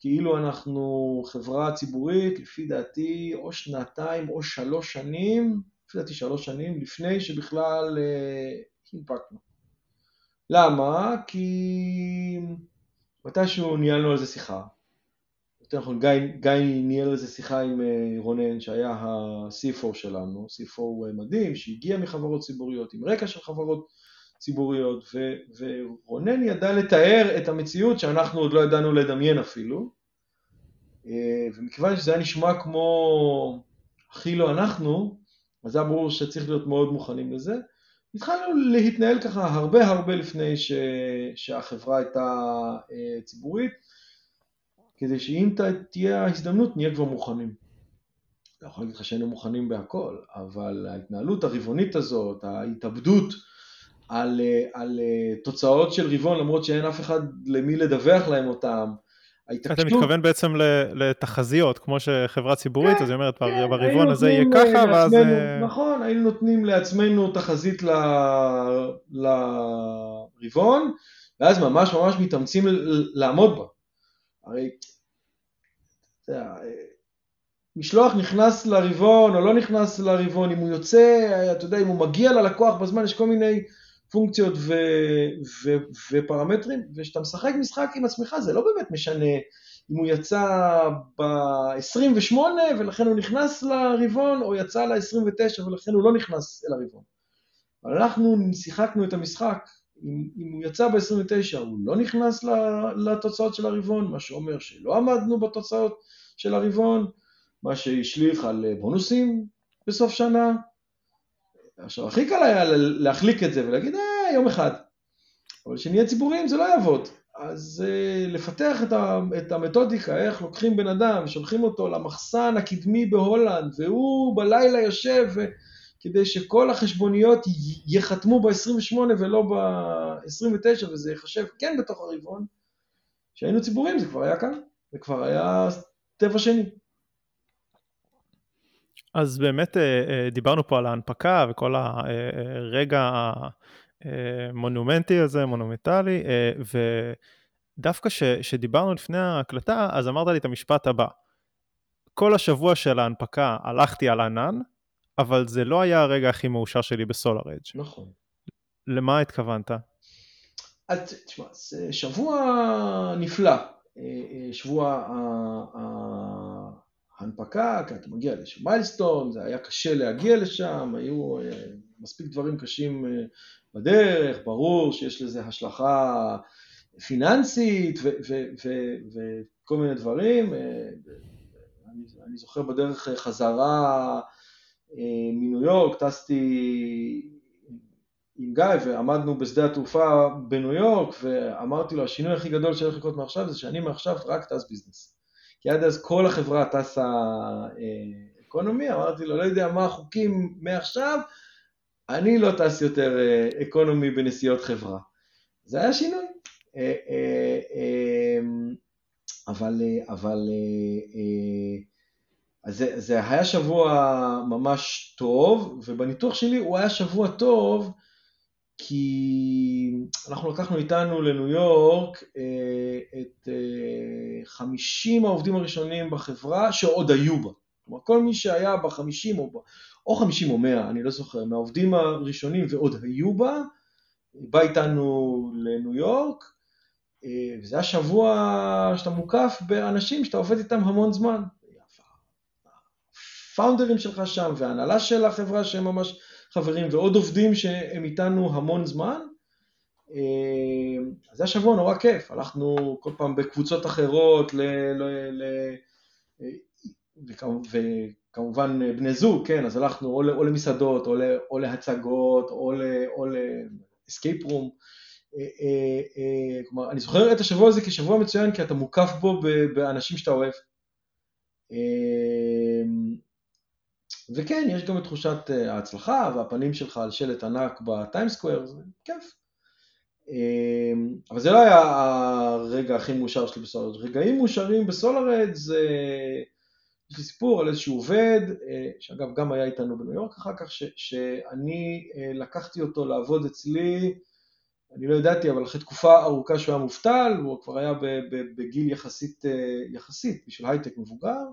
כאילו אנחנו חברה ציבורית, לפי דעתי, או שנתיים או שלוש שנים, לפי דעתי שלוש שנים, לפני שבכלל אה, הנפקנו. למה? כי מתישהו ניהלנו על זה שיחה. יותר נכון, גיא, גיא ניהל על זה שיחה עם אה, רונן, שהיה ה-C4 שלנו, C4 מדהים, שהגיע מחברות ציבוריות, עם רקע של חברות ציבוריות, ו, ורונן ידע לתאר את המציאות שאנחנו עוד לא ידענו לדמיין אפילו, אה, ומכיוון שזה היה נשמע כמו הכי לא אנחנו, אז היה ברור שצריך להיות מאוד מוכנים לזה. התחלנו להתנהל ככה הרבה הרבה לפני ש... שהחברה הייתה אה, ציבורית, כדי שאם תהיה ההזדמנות נהיה כבר מוכנים. לא יכול להגיד לך שהיינו מוכנים בהכל, אבל ההתנהלות הרבעונית הזאת, ההתאבדות על, אה, על אה, תוצאות של רבעון למרות שאין אף אחד למי לדווח להם אותם. אתה מתכוון בעצם לתחזיות, כמו שחברה ציבורית, כן, אז היא אומרת, כן, ברבעון הזה יהיה ככה, לעצמנו, ואז... אה, נכון, היינו נותנים לעצמנו תחזית ל... לרבעון, ואז ממש ממש מתאמצים לעמוד בה. הרי, משלוח נכנס לרבעון או לא נכנס לרבעון, אם הוא יוצא, אתה יודע, אם הוא מגיע ללקוח בזמן, יש כל מיני פונקציות ו, ו, ופרמטרים, וכשאתה משחק משחק עם עצמך זה לא באמת משנה אם הוא יצא ב-28 ולכן הוא נכנס לרבעון, או יצא ל-29 ולכן הוא לא נכנס אל הרבעון. אנחנו שיחקנו את המשחק, אם, אם הוא יצא ב-29 הוא לא נכנס לתוצאות של הרבעון, מה שאומר שלא עמדנו בתוצאות של הרבעון, מה שהשליך על בונוסים בסוף שנה, עכשיו, הכי קל היה להחליק את זה ולהגיד, אה, יום אחד. אבל כשנהיה ציבוריים זה לא יעבוד. אז uh, לפתח את, ה, את המתודיקה, איך לוקחים בן אדם ושולחים אותו למחסן הקדמי בהולנד, והוא בלילה יושב ו... כדי שכל החשבוניות ייחתמו ב-28 ולא ב-29, וזה ייחשב כן בתוך הרבעון. כשהיינו ציבוריים זה כבר היה כאן, זה כבר היה טבע שני. אז באמת אה, אה, דיברנו פה על ההנפקה וכל הרגע המונומנטי הזה, מונומנטלי, אה, ודווקא שדיברנו לפני ההקלטה, אז אמרת לי את המשפט הבא. כל השבוע של ההנפקה הלכתי על ענן, אבל זה לא היה הרגע הכי מאושר שלי בסולאר אדג'. נכון. למה התכוונת? אז תשמע, זה שבוע נפלא. שבוע הנפקה, כי אתה מגיע לאיזשהו מיילסטון, זה היה קשה להגיע לשם, היו אה, מספיק דברים קשים אה, בדרך, ברור שיש לזה השלכה פיננסית וכל מיני דברים. אני, אני זוכר בדרך חזרה מניו יורק, טסתי עם גיא ועמדנו בשדה התעופה בניו יורק ואמרתי לו השינוי הכי גדול שהולך לקרות מעכשיו זה שאני מעכשיו רק טס business. כי עד אז כל החברה טסה economy, אמרתי לו לא יודע מה החוקים מעכשיו, אני לא טס יותר economy בנסיעות חברה. זה היה שינוי. אה, אה, אבל, אבל אז זה, זה היה שבוע ממש טוב, ובניתוח שלי הוא היה שבוע טוב כי אנחנו לקחנו איתנו לניו יורק אה, את 50 אה, העובדים הראשונים בחברה שעוד היו בה. כלומר, כל מי שהיה ב-50 או, או 50 או 100, אני לא זוכר, מהעובדים הראשונים ועוד היו בה, בא איתנו לניו יורק, אה, וזה היה שבוע שאתה מוקף באנשים שאתה עובד איתם המון זמן. הפאונדרים שלך שם, וההנהלה של החברה שהם ממש חברים, ועוד עובדים שהם איתנו המון זמן. אה, אז זה היה שבוע נורא כיף, הלכנו כל פעם בקבוצות אחרות, ל, ל, ל, וכמובן בני זוג, כן, אז הלכנו או, או למסעדות, או, או להצגות, או, או לאסקייפ רום. אה, אה, כלומר, אני זוכר את השבוע הזה כשבוע מצוין, כי אתה מוקף בו באנשים שאתה אוהב. וכן, יש גם את תחושת אה, ההצלחה והפנים שלך על שלט ענק בטיימסקוויר, זה כיף. אמ, אבל זה לא היה הרגע הכי מאושר שלי בסולארד. רגעים מאושרים בסולארד זה... יש לי סיפור על איזשהו עובד, אה, שאגב גם היה איתנו בניו יורק אחר כך, ש, שאני אה, לקחתי אותו לעבוד אצלי, אני לא ידעתי, אבל אחרי תקופה ארוכה שהוא היה מובטל, הוא כבר היה בגיל יחסית, יחסית בשביל הייטק מבוגר,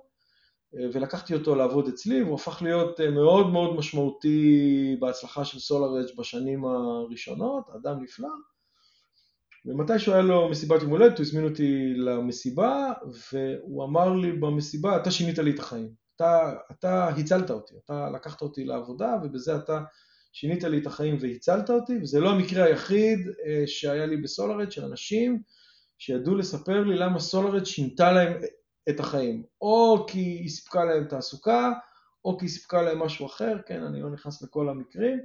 ולקחתי אותו לעבוד אצלי, והוא הפך להיות אה, מאוד מאוד משמעותי בהצלחה של סולארג' בשנים הראשונות, אדם נפלא. ומתישהו היה לו מסיבת יום הולדת, הוא הזמין אותי למסיבה, והוא אמר לי במסיבה, אתה שינית לי את החיים. אתה, אתה הצלת אותי, אתה לקחת אותי לעבודה, ובזה אתה שינית לי את החיים והצלת אותי, וזה לא המקרה היחיד אה, שהיה לי בסולארד של אנשים שידעו לספר לי למה סולארד שינתה להם את החיים, או כי היא סיפקה להם תעסוקה, או כי היא סיפקה להם משהו אחר, כן, אני לא נכנס לכל המקרים,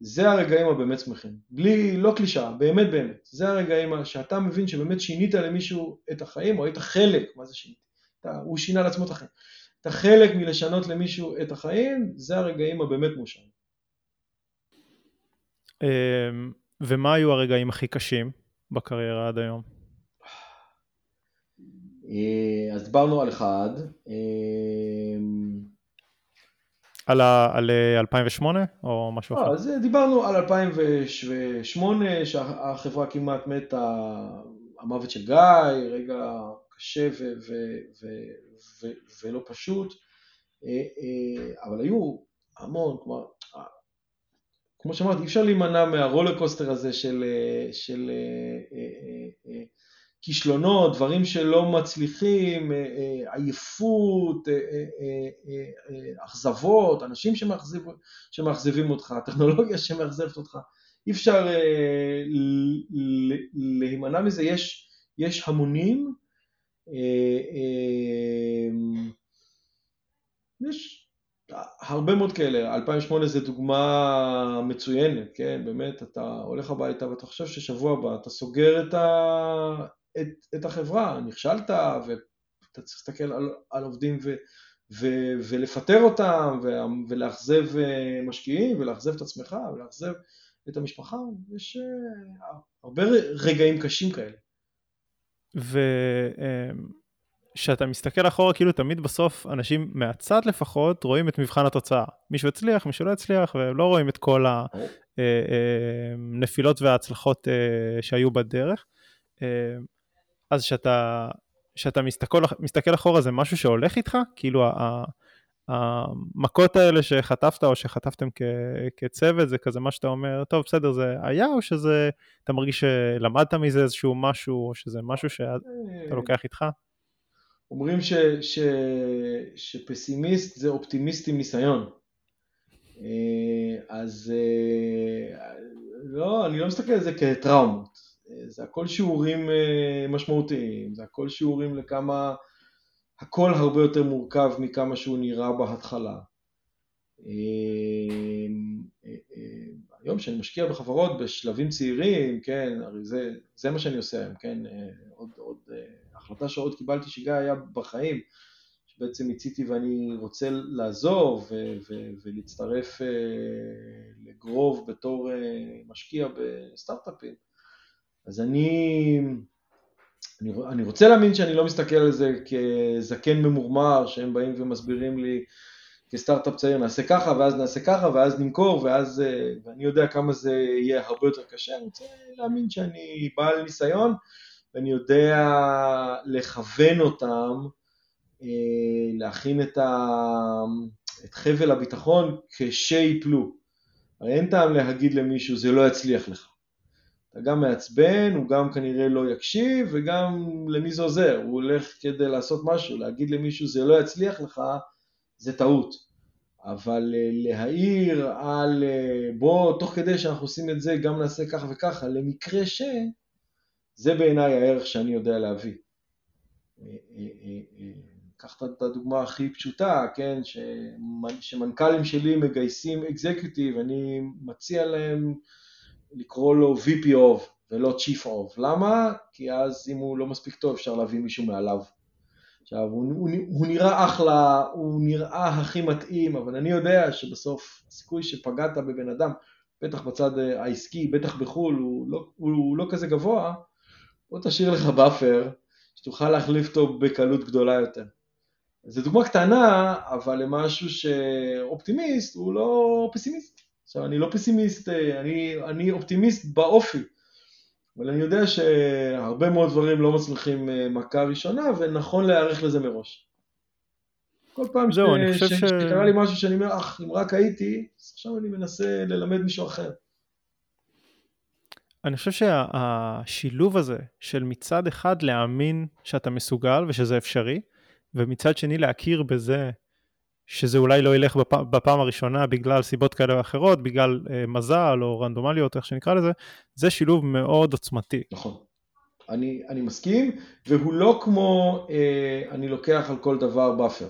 זה הרגעים הבאמת שמחים, בלי, לא קלישאה, באמת באמת, זה הרגעים שאתה מבין שבאמת שינית למישהו את החיים, או היית חלק, מה זה שינית? אתה, הוא שינה לעצמו את החיים, אתה חלק מלשנות למישהו את החיים, זה הרגעים הבאמת מאושרים. אמ, ומה היו הרגעים הכי קשים בקריירה עד היום? אה, אז דיברנו על אחד. אה, על, ה, על 2008 אה, או משהו אחר? אז דיברנו על 2008 שהחברה כמעט מתה, המוות של גיא, רגע קשה ו, ו, ו, ו, ולא פשוט, אבל היו המון, כלומר, כמו שאמרתי, אי אפשר להימנע מהרולר קוסטר הזה של, של כישלונות, דברים שלא מצליחים, אה, אה, עייפות, אה, אכזבות, אנשים שמאכזב, שמאכזבים אותך, <laughs> טכנולוגיה שמאכזבת אותך, אי אפשר להימנע מזה, יש, יש המונים, יש הרבה מאוד כאלה, 2008 זה דוגמה מצוינת, כן, באמת, אתה הולך הביתה ואתה חושב ששבוע הבא אתה סוגר את, ה... את, את החברה, נכשלת ואתה צריך להסתכל על, על עובדים ו, ו, ולפטר אותם ו, ולאכזב אה, משקיעים ולאכזב את עצמך ולאכזב את המשפחה, יש uh, הרבה רגעים קשים כאלה. וכשאתה אמ, מסתכל אחורה, כאילו תמיד בסוף אנשים מהצד לפחות רואים את מבחן התוצאה. מישהו הצליח, מישהו לא הצליח, והם לא רואים את כל הנפילות אה, וההצלחות שהיו בדרך. אז שאתה, שאתה מסתכל, מסתכל אחורה זה משהו שהולך איתך? כאילו המכות האלה שחטפת או שחטפתם כ, כצוות זה כזה מה שאתה אומר, טוב בסדר זה היה או שזה, אתה מרגיש שלמדת מזה איזשהו משהו או שזה משהו שאתה לוקח איתך? אומרים ש, ש, שפסימיסט זה אופטימיסט עם ניסיון. אה, אז אה, לא, אני לא מסתכל על זה כטראומות. זה הכל שיעורים אה, משמעותיים, זה הכל שיעורים לכמה, הכל הרבה יותר מורכב מכמה שהוא נראה בהתחלה. היום כשאני משקיע בחברות בשלבים צעירים, כן, הרי זה, זה מה שאני עושה היום, כן, עוד, עוד החלטה שעוד קיבלתי שגיא היה בחיים, שבעצם מיציתי ואני רוצה לעזוב ו- ו- ולהצטרף לגרוב בתור משקיע בסטארט-אפים. אז אני, אני, אני רוצה להאמין שאני לא מסתכל על זה כזקן ממורמר, שהם באים ומסבירים לי כסטארט-אפ צעיר נעשה ככה ואז נעשה ככה ואז נמכור ואז, ואני יודע כמה זה יהיה הרבה יותר קשה, אני רוצה להאמין שאני בעל ניסיון ואני יודע לכוון אותם, להכין את, ה, את חבל הביטחון כשייפלו. הרי אין טעם להגיד למישהו זה לא יצליח לך. אתה גם מעצבן, הוא גם כנראה לא יקשיב, וגם למי זה עוזר? הוא הולך כדי לעשות משהו, להגיד למישהו זה לא יצליח לך, זה טעות. אבל אה, להעיר על אה, בוא, תוך כדי שאנחנו עושים את זה, גם נעשה ככה וככה, למקרה ש... זה בעיניי הערך שאני יודע להביא. אה, קח את הדוגמה הכי פשוטה, כן, שמנכ"לים שלי מגייסים אקזקיוטיב, אני מציע להם לקרוא לו VP of ולא Chief of. למה? כי אז אם הוא לא מספיק טוב אפשר להביא מישהו מעליו. עכשיו, הוא, הוא, הוא נראה אחלה, הוא נראה הכי מתאים, אבל אני יודע שבסוף הסיכוי שפגעת בבן אדם, בטח בצד העסקי, בטח בחו"ל, הוא לא, הוא, הוא לא כזה גבוה, בוא תשאיר לך buffer, שתוכל להחליף אותו בקלות גדולה יותר. זו דוגמה קטנה, אבל למשהו שאופטימיסט הוא לא פסימיסט. עכשיו, אני לא פסימיסט, אה, אני, אני אופטימיסט באופי, אבל אני יודע שהרבה מאוד דברים לא מצליחים אה, מכה ראשונה, ונכון להיערך לזה מראש. כל פעם זהו, ש... ש... ש... שקרה לי משהו שאני אומר, אך, אם רק הייתי, אז עכשיו אני מנסה ללמד מישהו אחר. אני חושב שהשילוב הזה של מצד אחד להאמין שאתה מסוגל ושזה אפשרי, ומצד שני להכיר בזה שזה אולי לא ילך בפ... בפעם הראשונה בגלל סיבות כאלה ואחרות, בגלל אה, מזל או רנדומליות, איך שנקרא לזה, זה שילוב מאוד עוצמתי. נכון. אני, אני מסכים, והוא לא כמו אה, אני לוקח על כל דבר buffer.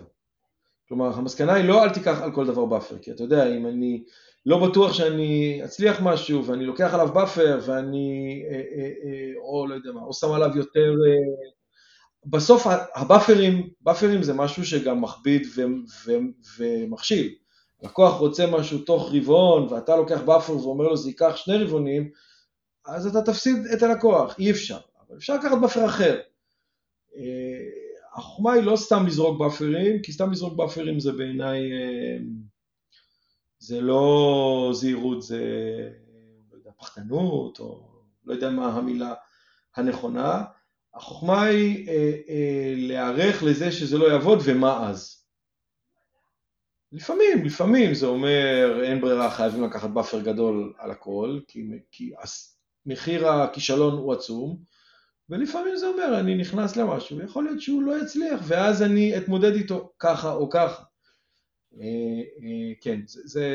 כלומר, המסקנה היא לא אל תיקח על כל דבר buffer, כי אתה יודע, אם אני לא בטוח שאני אצליח משהו ואני לוקח עליו buffer ואני, אה, אה, אה, או לא יודע מה, או שם עליו יותר... אה, בסוף הבאפרים, באפרים זה משהו שגם מכביד ומכשיל. לקוח רוצה משהו תוך רבעון ואתה לוקח buffer ואומר לו זה ייקח שני רבעונים, אז אתה תפסיד את הלקוח, אי אפשר. אבל אפשר לקחת buffer אחר. אה, החוכמה היא לא סתם לזרוק באפרים, כי סתם לזרוק באפרים זה בעיניי, אה, זה לא זהירות, זה לא יודע, פחדנות, או לא יודע מה המילה הנכונה. החוכמה היא אה, אה, להיערך לזה שזה לא יעבוד, ומה אז? לפעמים, לפעמים זה אומר אין ברירה, חייבים לקחת buffer גדול על הכל, כי, כי מחיר הכישלון הוא עצום, ולפעמים זה אומר אני נכנס למשהו, ויכול להיות שהוא לא יצליח, ואז אני אתמודד איתו ככה או ככה. אה, אה, כן, זה, זה,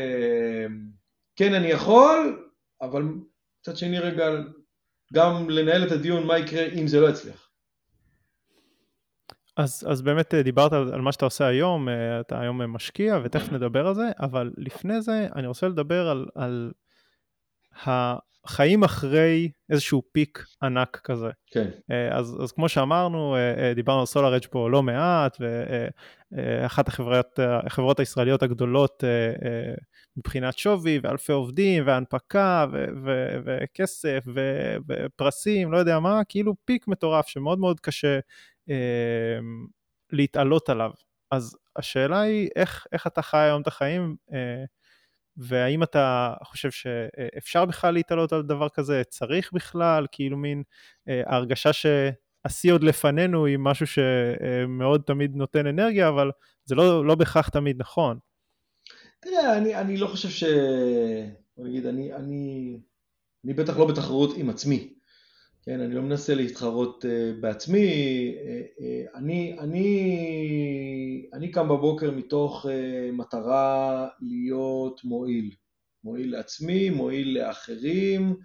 כן אני יכול, אבל מצד שני רגע גם לנהל את הדיון מה יקרה אם זה לא יצליח. אז, אז באמת אה, דיברת על, מה שאתה עושה היום, אה, אתה היום משקיע ותכף נדבר על זה, אבל לפני זה אני רוצה לדבר על, על החיים אחרי איזשהו פיק ענק כזה. כן. אה, אז, אז כמו שאמרנו, דיברנו על אדג' פה לא מעט, ואחת החברות, החברות הישראליות הגדולות מבחינת שווי ואלפי עובדים והנפקה ו- ו- וכסף ו- ופרסים, לא יודע מה, כאילו פיק מטורף שמאוד מאוד קשה אה, להתעלות עליו. אז השאלה היא איך, איך אתה חי היום את החיים אה, והאם אתה חושב שאפשר בכלל להתעלות על דבר כזה, צריך בכלל, כאילו מין אה, ההרגשה שהשיא עוד לפנינו היא משהו שמאוד תמיד נותן אנרגיה, אבל זה לא, לא בהכרח תמיד נכון. תראה, אני, אני לא חושב ש... נגיד, אני, אני, אני בטח לא בתחרות עם עצמי. כן, אני לא מנסה להתחרות uh, בעצמי. Uh, uh, אני, אני, אני קם בבוקר מתוך מטרה להיות מועיל. מועיל לעצמי, מועיל לאחרים,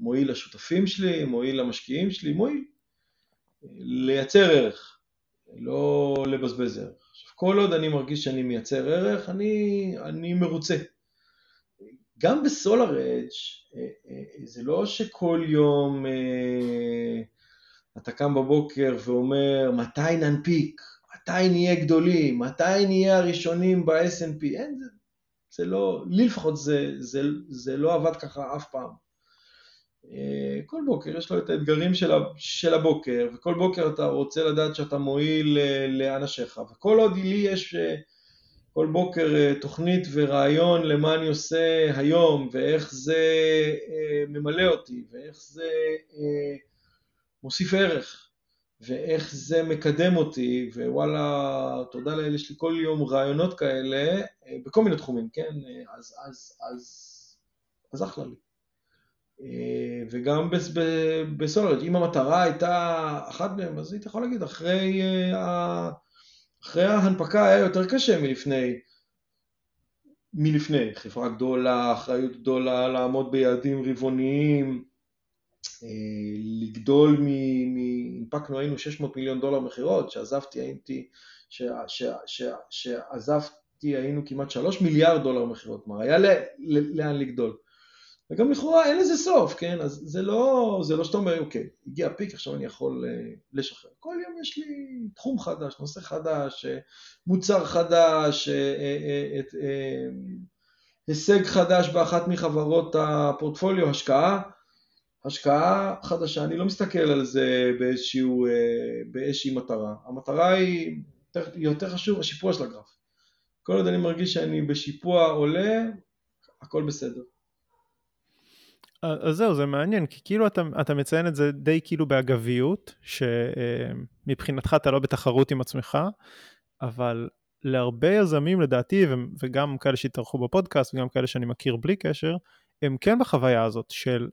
מועיל לשותפים שלי, מועיל למשקיעים שלי, מועיל. לייצר ערך, לא לבזבז ערך. עכשיו, כל עוד אני מרגיש שאני מייצר ערך, אני, אני מרוצה. גם בסולאר אדג' זה לא שכל יום אתה קם בבוקר ואומר מתי ננפיק, מתי נהיה גדולים, מתי נהיה הראשונים ב-S&P, אין, זה, זה לא, לי לפחות זה, זה, זה לא עבד ככה אף פעם. אה, כל בוקר יש לו את האתגרים של, של הבוקר, וכל בוקר אתה רוצה לדעת שאתה מועיל אה, לאנשיך, וכל עוד לי יש אה, כל בוקר תוכנית ורעיון למה אני עושה היום, ואיך זה ממלא אותי, ואיך זה מוסיף ערך, ואיך זה מקדם אותי, ווואלה, תודה לאל, יש לי כל יום רעיונות כאלה, בכל מיני תחומים, כן? אז, אז, אז, אז אחלה לי. אה, וגם בסולארית, אם המטרה הייתה אחת מהן, אז היית יכול להגיד, אחרי, אה, אחרי ההנפקה היה יותר קשה מלפני, מלפני, חברה גדולה, אחריות גדולה, לעמוד ביעדים רבעוניים, אה, לגדול מ... הנפקנו, היינו 600 מיליון דולר מכירות, שעזבתי הייתי, שעזבתי היינו כמעט 3 מיליארד דולר מכירות, כלומר היה לאן לגדול. וגם לכאורה אין לזה סוף, כן? אז זה לא, זה לא שאתה אומר, אוקיי, הגיע פיק, עכשיו אני יכול uh, לשחרר. כל יום יש לי תחום חדש, נושא חדש, uh, מוצר חדש, uh, הישג חדש באחת מחברות הפורטפוליו, השקעה, השקעה חדשה, אני לא מסתכל על זה באיזשהו, באיזושהי מטרה. המטרה היא יותר, יותר חשוב, השיפוע של הגרף. כל עוד אני מרגיש שאני בשיפוע עולה, הכל בסדר. אז זהו, זה מעניין, כי כאילו אתה, אתה מציין את זה די כאילו באגביות, שמבחינתך אתה לא בתחרות עם עצמך, אבל להרבה יזמים לדעתי, וגם כאלה שהתארחו בפודקאסט, וגם כאלה שאני מכיר בלי קשר, הם כן בחוויה הזאת של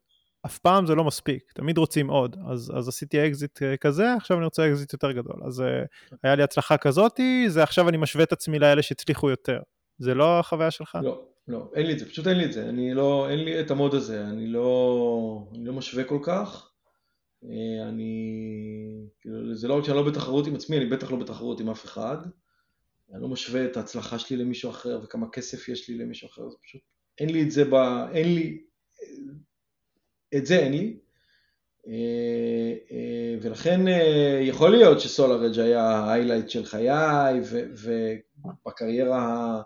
אף פעם זה לא מספיק, תמיד רוצים עוד. אז, אז עשיתי אקזיט אה, כזה, עכשיו אני רוצה אקזיט יותר גדול. אז אה, היה לי הצלחה כזאתי, זה עכשיו אני משווה את עצמי לאלה שהצליחו יותר. זה לא החוויה שלך? לא, לא, אין לי את זה, פשוט אין לי את זה, אני לא, אין לי את ה mode הזה, אני לא, אני לא משווה כל כך, אה, אני, כאילו, זה לא רק שאני לא בתחרות עם עצמי, אני בטח לא בתחרות עם אף אחד, אני לא משווה את ההצלחה שלי למישהו אחר וכמה כסף יש לי למישהו אחר, זה פשוט, אין לי את זה ב... אין לי... את זה אין לי. אה, אה, ולכן יכול להיות שסולר אג' היה ההיילייט של חיי ובקריירה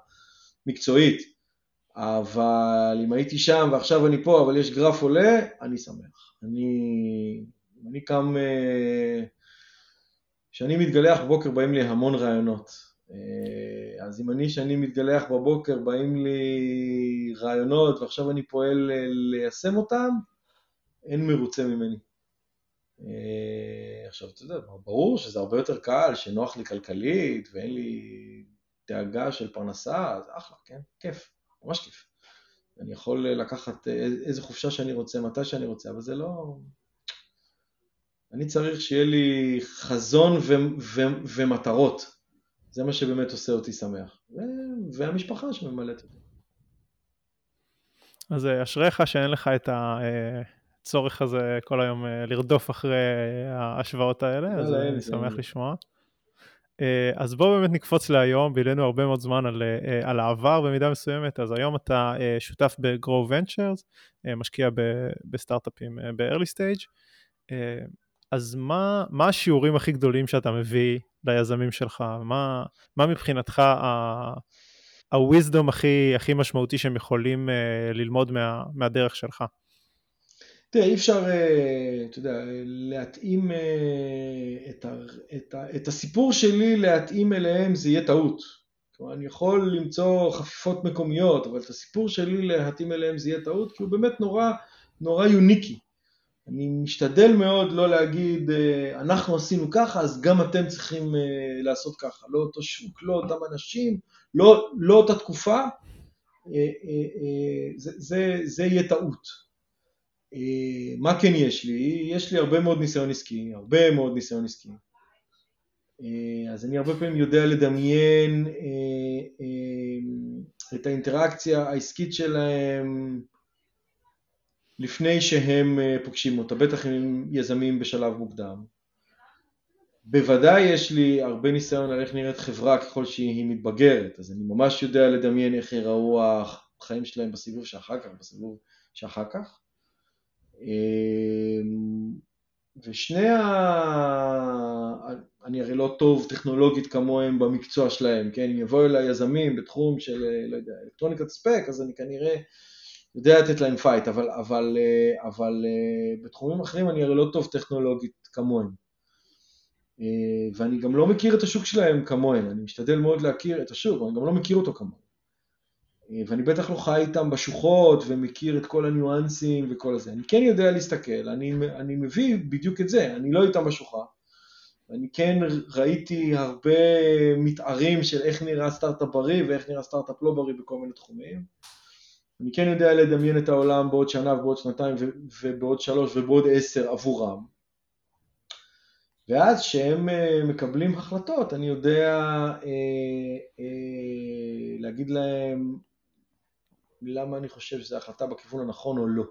המקצועית. אבל אם הייתי שם ועכשיו אני פה, אבל יש גרף עולה, אני שמח. אני, אני קם, אה, כשאני מתגלח בבוקר באים לי המון רעיונות. אה, אז אם אני, כשאני מתגלח בבוקר, באים לי רעיונות ועכשיו אני פועל אה, ליישם אותם, אין מרוצה ממני. עכשיו, אתה יודע, ברור שזה הרבה יותר קל, שנוח לי כלכלית ואין לי דאגה של פרנסה, זה אחלה, כן? כיף. ממש כיף. אני יכול לקחת איזה חופשה שאני רוצה, מתי שאני רוצה, אבל זה לא... אני צריך שיהיה לי חזון ו- ו- ומטרות. זה מה שבאמת עושה אותי שמח. ו- והמשפחה שממלאת אותי. אז אה, אשריך שאין לך את הצורך הזה כל היום אה, לרדוף אחרי ההשוואות האלה, אז אני שמח לשמוע. אה, אז בואו באמת נקפוץ להיום, בילינו הרבה מאוד זמן על, אה, על העבר במידה מסוימת, אז היום אתה אה, שותף ב-Grow Ventures, משקיע בסטארט-אפים ב-early stage, אז מה, מה השיעורים הכי גדולים שאתה מביא ליזמים שלך? מה, מה מבחינתך ה-wisdom הכי, הכי משמעותי שהם יכולים ללמוד מה, מהדרך שלך? תראה, אי אפשר, אה, אתה יודע, להתאים אה, את, ה, את, ה, את הסיפור שלי, להתאים אליהם זה יהיה טעות. כלומר, אני יכול למצוא חפיפות מקומיות, אבל את הסיפור שלי להתאים אליהם זה יהיה טעות, כי הוא באמת נורא, נורא יוניקי. אני משתדל מאוד לא להגיד, אה, אנחנו עשינו ככה, אז גם אתם צריכים לעשות ככה. לא אותו שוק, לא אותם אנשים, לא, לא אותה תקופה, זה, זה, זה יהיה טעות. אה, מה כן יש לי? יש לי הרבה מאוד ניסיון עסקי, הרבה מאוד ניסיון עסקי. אה, אז אני הרבה פעמים יודע לדמיין אה, את האינטראקציה העסקית שלהם לפני שהם פוגשים אותה, בטח עם יזמים בשלב מוקדם. בוודאי יש לי הרבה ניסיון על איך נראית חברה ככל שהיא מתבגרת, אז אני ממש יודע לדמיין איך יראו החיים שלהם בסיבוב שאחר כך, בסיבוב שאחר כך. אמ, ושני ה... אני הרי לא טוב טכנולוגית כמוהם במקצוע שלהם, כן? אם יבואו אליי יזמים בתחום של, לא יודע, אלקטרוניקת ספק, אז אני כנראה יודע לתת להם fight, אבל, אבל, אבל בתחומים אחרים אני הרי לא טוב טכנולוגית כמוהם. אה, ואני גם לא מכיר את השוק שלהם כמוהם, אני משתדל מאוד להכיר את השוק, אבל אני גם לא מכיר אותו כמוהם. אה, ואני בטח לא חי איתם בשוחות ומכיר את כל הניואנסים וכל זה. אני כן יודע להסתכל, אני, אני מביא בדיוק את זה, אני לא איתם בשוחה. אני כן ראיתי הרבה מתארים של איך נראה סטארט-אפ בריא ואיך נראה סטארט-אפ לא בריא בכל מיני תחומים. אני כן יודע לדמיין את העולם בעוד שנה ובעוד שנתיים ובעוד שלוש ובעוד עשר עבורם. ואז כשהם אה, מקבלים החלטות, אני יודע אה, אה, להגיד להם למה אני חושב שזו החלטה בכיוון הנכון או לא.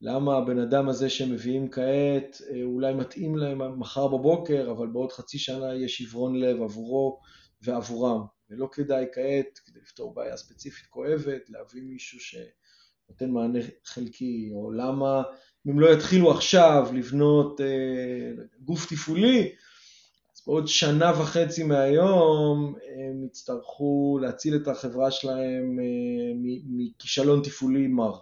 למה הבן אדם הזה שהם מביאים כעת אולי מתאים להם מחר בבוקר, אבל בעוד חצי שנה יש עיוורון לב עבורו ועבורם. ולא כדאי כעת, כדי לפתור בעיה ספציפית כואבת, להביא מישהו שנותן מענה חלקי, או למה אם לא יתחילו עכשיו לבנות אה, גוף תפעולי, אז בעוד שנה וחצי מהיום הם יצטרכו להציל את החברה שלהם אה, מכישלון תפעולי מר.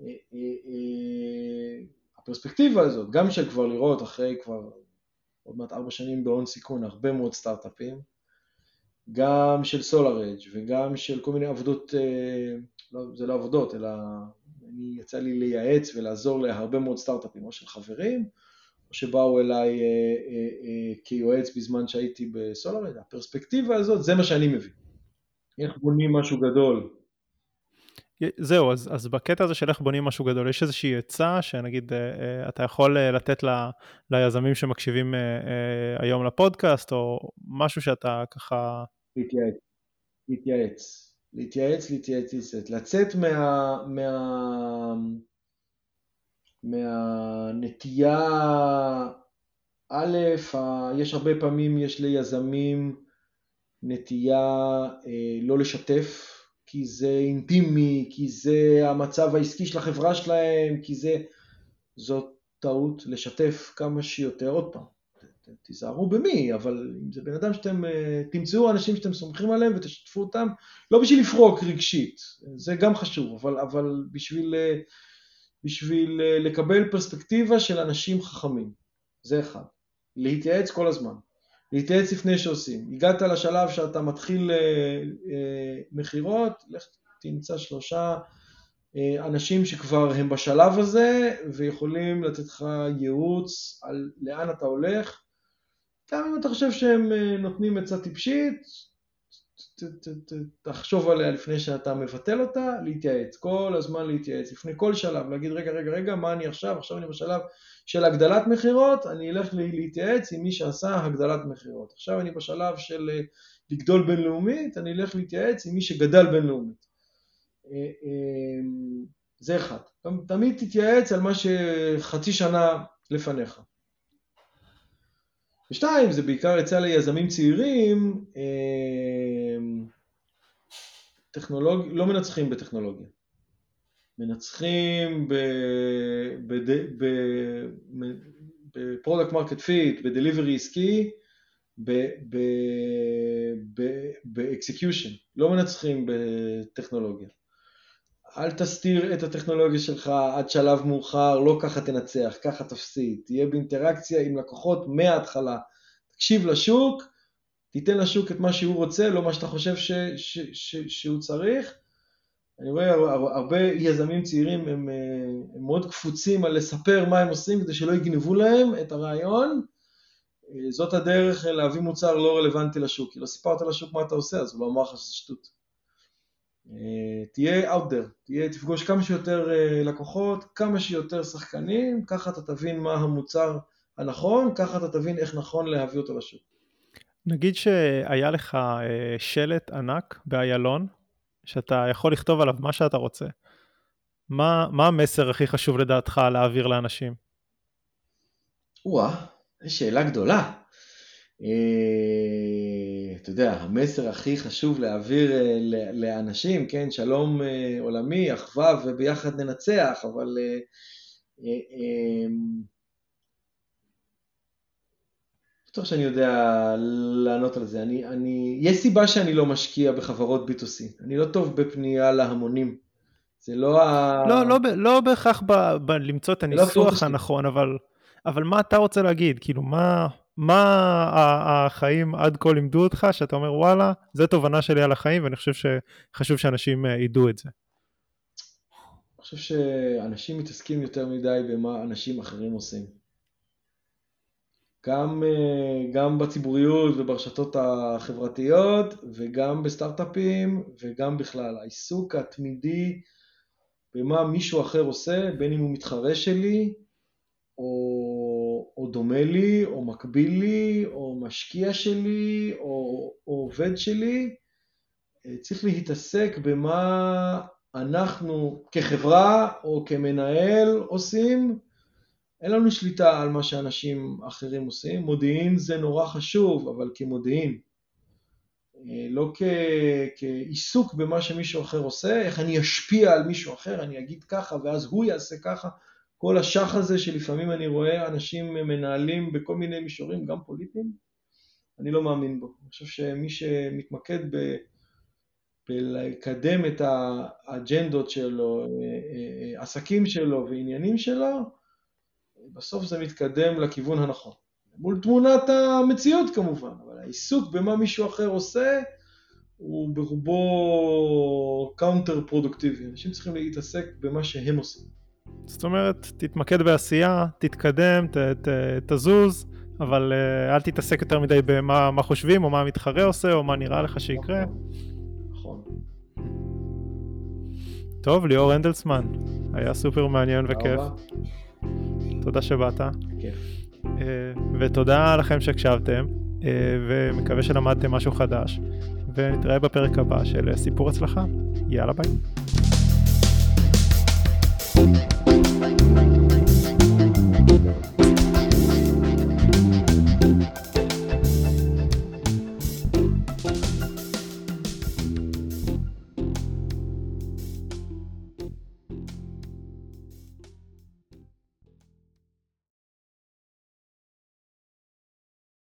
אה, אה, הפרספקטיבה הזאת, גם של כבר לראות אחרי כבר עוד מעט ארבע שנים בהון סיכון הרבה מאוד סטארט-אפים, גם של SolarEdge וגם של כל מיני עבודות, לא, זה לא עבודות, אלא אני יצא לי לייעץ ולעזור להרבה מאוד סטארט-אפים, או של חברים, שבאו אליי אה, אה, אה, כיועץ בזמן שהייתי בסולארד. הפרספקטיבה הזאת, זה מה שאני מבין. איך בונים משהו גדול. זהו, אז, אז בקטע הזה של איך בונים משהו גדול, יש איזושהי עצה שנגיד אתה יכול לתת ל, ליזמים שמקשיבים היום לפודקאסט, או משהו שאתה ככה... להתייעץ. להתייעץ. להתייעץ, להתייעץ, להתייעץ, לצאת מה... מה... מהנטייה, א', יש הרבה פעמים, יש ליזמים נטייה אה, לא לשתף, כי זה אינטימי, כי זה המצב העסקי של החברה שלהם, כי זה... זאת טעות לשתף כמה שיותר, עוד פעם, תיזהרו במי, אבל אם זה בן אדם שאתם, אה, תמצאו אנשים שאתם סומכים עליהם ותשתפו אותם, לא בשביל לפרוק רגשית, זה גם חשוב, אבל, אבל בשביל, אה, בשביל אה, לקבל פרספקטיבה של אנשים חכמים, זה אחד. להתייעץ כל הזמן, להתייעץ לפני שעושים. הגעת לשלב שאתה מתחיל מכירות, לך תמצא שלושה אנשים שכבר הם בשלב הזה ויכולים לתת לך ייעוץ על לאן אתה הולך גם אם אתה חושב שהם אה, נותנים עצה טיפשית, תחשוב עליה לפני שאתה מבטל אותה, להתייעץ, כל הזמן להתייעץ, לפני כל שלב, להגיד רגע רגע רגע מה אני עכשיו, עכשיו אני בשלב של הגדלת מכירות, אני אלך להתייעץ עם מי שעשה הגדלת מכירות, עכשיו אני בשלב של אה, לגדול בינלאומית, אני אלך להתייעץ עם מי שגדל בינלאומית. אה, זה אחד, תמיד תתייעץ על מה שחצי שנה לפניך. ושתיים, זה בעיקר יצא ליזמים צעירים, אמ, טכנולוג... לא מנצחים בטכנולוגיה. מנצחים ב-product market fit, ב-delivery עסקי, באקסקיושן. לא מנצחים בטכנולוגיה. אל תסתיר את הטכנולוגיה שלך עד שלב מאוחר, לא ככה תנצח, ככה תפסיד. תהיה באינטראקציה עם לקוחות מההתחלה. תקשיב לשוק, תיתן לשוק את מה שהוא רוצה, לא מה שאתה חושב ש, ש, ש, שהוא צריך. אני רואה הרבה יזמים צעירים הם, הם מאוד קפוצים על לספר מה הם עושים כדי שלא יגנבו להם את הרעיון. זאת הדרך להביא מוצר לא רלוונטי לשוק, כי לא סיפרת לשוק מה אתה עושה, אז הוא לא אמר לך שזה שטות. אה, תהיה out there, תהיה, תפגוש כמה שיותר אה, לקוחות, כמה שיותר שחקנים, ככה אתה תבין מה המוצר הנכון, ככה אתה תבין איך נכון להביא אותו לשוק. נגיד שהיה לך אה, שלט ענק באיילון, שאתה יכול לכתוב עליו מה שאתה רוצה. מה, מה המסר הכי חשוב לדעתך להעביר לאנשים? או-אה, שאלה גדולה. אה, אתה יודע, המסר הכי חשוב להעביר אה, לאנשים, כן, שלום אה, עולמי, אחווה וביחד ננצח, אבל בטוח שאני יודע לענות על זה. אני, אני, יש סיבה שאני לא משקיע בחברות B2C. אני לא טוב בפנייה להמונים. זה לא ה... לא, לא, לא בהכרח ב, ב, למצוא את לא הניסוח לא הנכון, אבל, אבל מה אתה רוצה להגיד? כאילו, מה, מה החיים עד כה לימדו אותך, שאתה אומר, וואלה, זו תובנה שלי על החיים, ואני חושב שחשוב שאנשים אה, ידעו את זה. אני חושב שאנשים מתעסקים יותר מדי במה אנשים אחרים עושים. גם, אה, גם בציבוריות וברשתות החברתיות וגם בסטארט-אפים וגם בכלל. העיסוק התמידי במה מישהו אחר עושה, בין אם הוא מתחרה שלי או, או דומה לי או מקביל לי או משקיע שלי או, או עובד שלי, אה, צריך להתעסק במה אנחנו כחברה או כמנהל עושים אין לנו שליטה על מה שאנשים אחרים עושים. מודיעין זה נורא חשוב, אבל כמודיעין. אה, לא כ... כעיסוק במה שמישהו אחר עושה, איך אני אשפיע על מישהו אחר, אני אגיד ככה ואז הוא יעשה ככה. כל השח הזה שלפעמים אני רואה אנשים מנהלים בכל מיני מישורים, גם פוליטיים, אני לא מאמין בו. אני חושב שמי שמתמקד ב... בלקדם את האג'נדות שלו, עסקים שלו ועניינים שלו, בסוף זה מתקדם לכיוון הנכון. מול תמונת המציאות כמובן, אבל העיסוק במה מישהו אחר עושה הוא ברובו counter פרודוקטיבי. אנשים צריכים להתעסק במה שהם עושים. זאת אומרת, תתמקד בעשייה, תתקדם, ת, ת, תזוז, אבל uh, אל תתעסק יותר מדי במה חושבים, או מה המתחרה עושה, או מה נראה לך שיקרה. נכון. טוב, ליאור הנדלסמן, היה סופר מעניין וכיף. תודה שבאת. כיף. אה, ותודה לכם שהקשבתם, אה, ומקווה שלמדתם משהו חדש, ונתראה בפרק הבא של סיפור הצלחה. יאללה ביי.